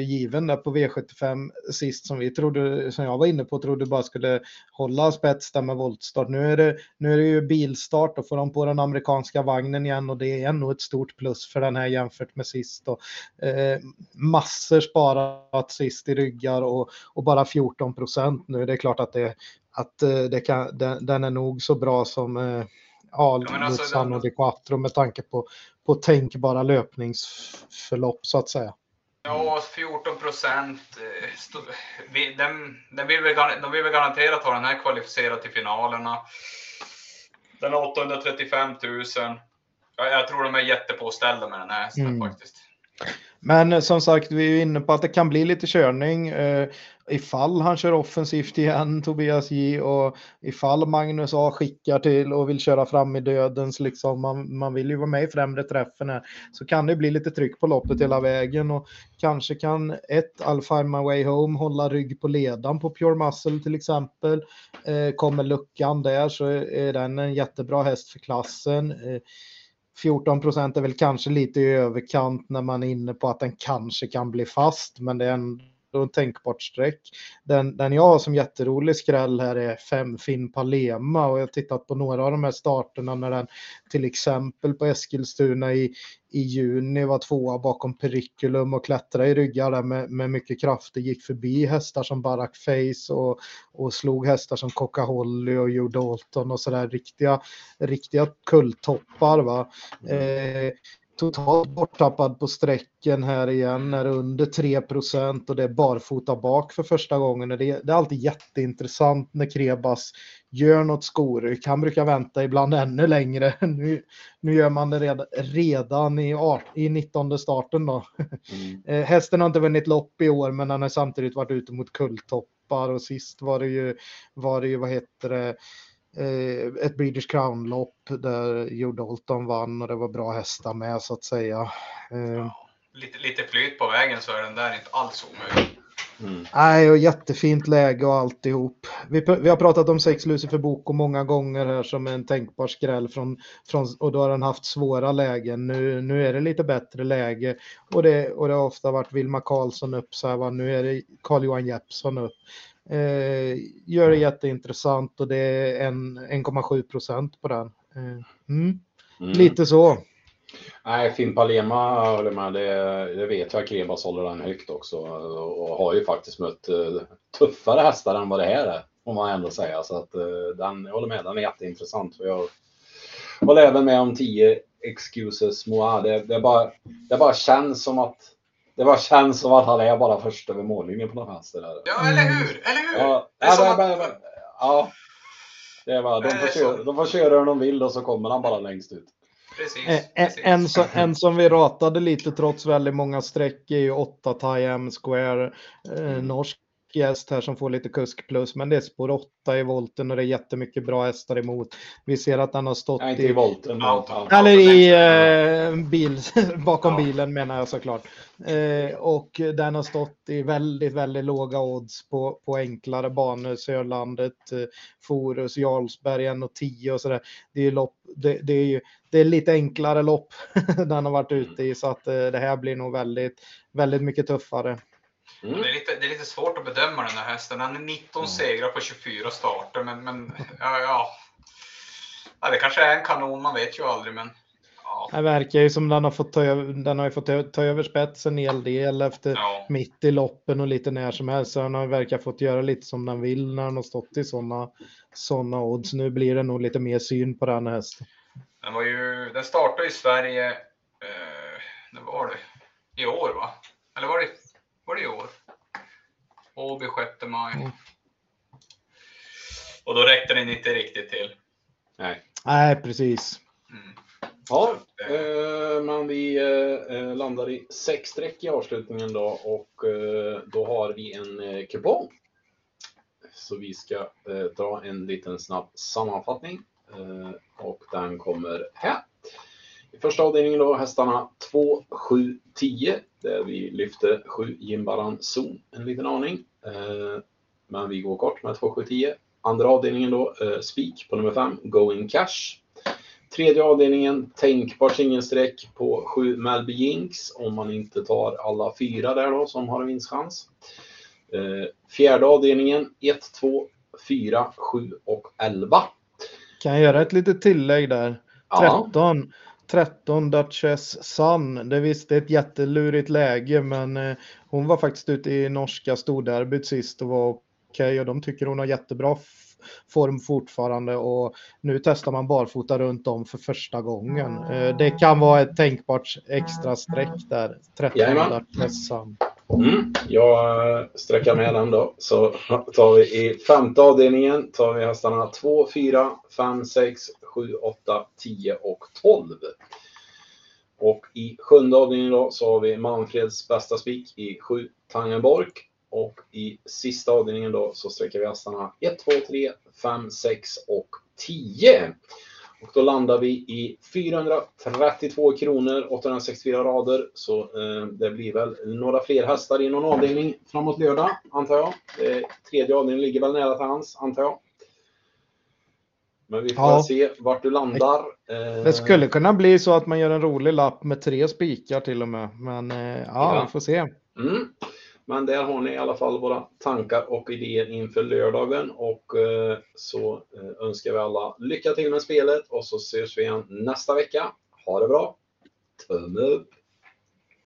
given där på V75 sist som vi trodde, som jag var inne på, trodde bara skulle hålla spets där med voltstart. Nu är det, nu är det ju bilstart och får de på den amerikanska vagnen igen och det är ändå ett stort plus för den här jämfört med sist. Och, eh, massor sparat sist i ryggar och, och bara 14 procent nu. Det är klart att, det, att eh, det kan, den, den är nog så bra som eh, ja, Ja, alltså, Luzano den- di Quattro med tanke på, på tänkbara löpningsförlopp så att säga. Ja, 14 procent. Den, den vill väl, gar- de vill väl garanterat ha den här kvalificerad till finalerna. Den har 835 000. Ja, jag tror de är jättepåställda med den här hästen Mm. faktiskt. Men som sagt, vi är ju inne på att det kan bli lite körning eh, ifall han kör offensivt igen, Tobias J, och ifall Magnus A skickar till och vill köra fram i dödens, liksom, man, man vill ju vara med i främre träffen här, så kan det bli lite tryck på loppet hela vägen och kanske kan ett I'll find my way home hålla rygg på ledan på Pure Muscle till exempel. Eh, kommer luckan där så är den en jättebra häst för klassen. Eh, 14 procent är väl kanske lite i överkant när man är inne på att den kanske kan bli fast, men det är ändå ett tänkbart streck. Den, den jag har som jätterolig skräll här är fem Finn Palema och jag har tittat på några av de här starterna när den till exempel på Eskilstuna i, i juni var tvåa bakom Periculum och klättrade i ryggar där med, med mycket kraft. Det gick förbi hästar som Barack Face och, och slog hästar som Coca Holly och Joe Dalton och sådär riktiga, riktiga kulltoppar. Va? Eh, totalt borttappad på sträcken här igen, är under 3% och det är barfota bak för första gången. Det, det är alltid jätteintressant när Krebas gör något skoryck. Han brukar vänta ibland ännu längre. [LAUGHS] Nu, nu gör man det redan, redan i, art- i 19 starten då. Mm. Eh, hästen har inte vunnit lopp i år, men han har samtidigt varit ute mot kulltoppar och sist var det ju, var det ju vad heter det, ett British Crown-lopp där Joe Dalton vann och det var bra hästar med så att säga. Eh, Lite, lite flyt på vägen så är den där inte alls omöjlig. Mm. Nej, och jättefint läge och alltihop. Vi, vi har pratat om sex Lucifer Boko många gånger här som en tänkbar skräll från, från, och då har den haft svåra lägen. Nu, nu är det lite bättre läge och det, och det har ofta varit Vilma Karlsson upp så här, va? nu är det Carl-Johan Jeppsson upp. Eh, gör det jätteintressant och det är en 1,7 procent på den. Eh, mm, Mm. Lite så. Nej, Finn Palema håller med. Det, det vet jag att Krebas håller den högt också. Och, har ju faktiskt mött eh, tuffare hästar än vad det här är. Får man ändå säga. Så att eh, den, jag håller med, den är jätteintressant. För jag håller även med om 10 excuses moi. Det, det, bara, det bara känns som att det bara känns som att han är bara först över mållinjen på något vänster. Där. Ja, eller hur? Eller hur? Ja, Det är ja, det, att- ja. Det är bara, de, får köra, de får köra hur de vill och så kommer han bara längst ut. Precis. Eh, En, precis. en, som, en som vi ratade lite trots väldigt många streck är ju 8 Thai Square, eh, norsk gäst här som får lite kusk plus, men det är spår 8 i volten och det är jättemycket bra hästar emot. Vi ser att den har stått Nej, i i, volten. Ja, eller i eh, bil, [LAUGHS] bakom Ja. bilen menar jag såklart. Eh, och den har stått i väldigt, väldigt låga odds på, på enklare banor, Sörlandet, eh, Forus, Jarlsberg 1,10 och sådär. Det är ju lopp, det, det är ju det är lite enklare lopp [LAUGHS] den har varit ute i så att eh, det här blir nog väldigt, väldigt mycket tuffare. Mm. Det är, lite, det är lite svårt att bedöma den här hästen. Han är 19 segrar på 24 starter, men, men ja, ja. ja, det kanske är en kanon, man vet ju aldrig. Men ja, Det verkar ju som den har fått ta över, den har ju fått ta- ta över spetsen en hel del efter ja, mitt i loppen och lite när som helst. Så den har verkar fått göra lite som den vill när den har stått i sådana såna odds. Nu blir det nog lite mer syn på den hästen. den, var ju, den startade i Sverige, eh, när var det? I år va? Eller var det, var det i år? Åby 6 maj. Mm. Och då räckte den inte riktigt till. Nej. Nej, precis. Mm. Ja, eh, men vi eh, eh, landar i sex streck i avslutningen då och eh, då har vi en eh, kupong. Så vi ska eh, dra en liten snabb sammanfattning eh, och den kommer här. I första avdelningen då hästarna 2, 7, 10 där vi lyfter 7 Jimbaran Zon en liten aning. Eh, men vi går kort med 2, 7, 10. Andra avdelningen då eh, Spik på nummer 5 Going Cash. Tredje avdelningen, tänkbar singelsträck på 7 Melby Jinx om man inte tar alla fyra där då som har en vinstchans. Eh, fjärde avdelningen 1, 2, 4, 7 och 11. Kan jag göra ett litet tillägg där? Ja, 13. 13 Duchess Sun. Det visst är ett jättelurigt läge men eh, hon var faktiskt ute i norska storderbyt sist och var okej och de tycker hon har jättebra form fortfarande och nu testar man barfota runt om för första gången. Eh, Det kan vara ett tänkbart extra streck där. 13 Jajamän. Duchess Sun mm, jag eh, sträcker med den då. Så tar vi i femte avdelningen tar vi hästarna 2, 4, 5, 6, 7, 8, 10 och 12. Och i sjunde avdelningen då så har vi Manfreds bästa spik i 7 Tangenborg. Och i sista avdelningen då så sträcker vi hästarna 1, 2, 3, 5, 6 och 10. Och då landar vi i 432 kronor, 864 rader. Så eh, det blir väl några fler hästar i någon avdelning framåt lördag, antar jag. Eh, tredje avdelningen ligger väl nära till hands, antar jag. Men vi får Ja. se vart du landar. Eh, Det skulle kunna bli så att man gör en rolig lapp med tre spikar till och med. Men eh, ja, Ja. vi får se. Mm. Men där har ni i alla fall våra tankar och idéer inför lördagen och eh, så eh, önskar vi alla lycka till med spelet och så ses vi igen nästa vecka. Ha det bra! Tumme upp!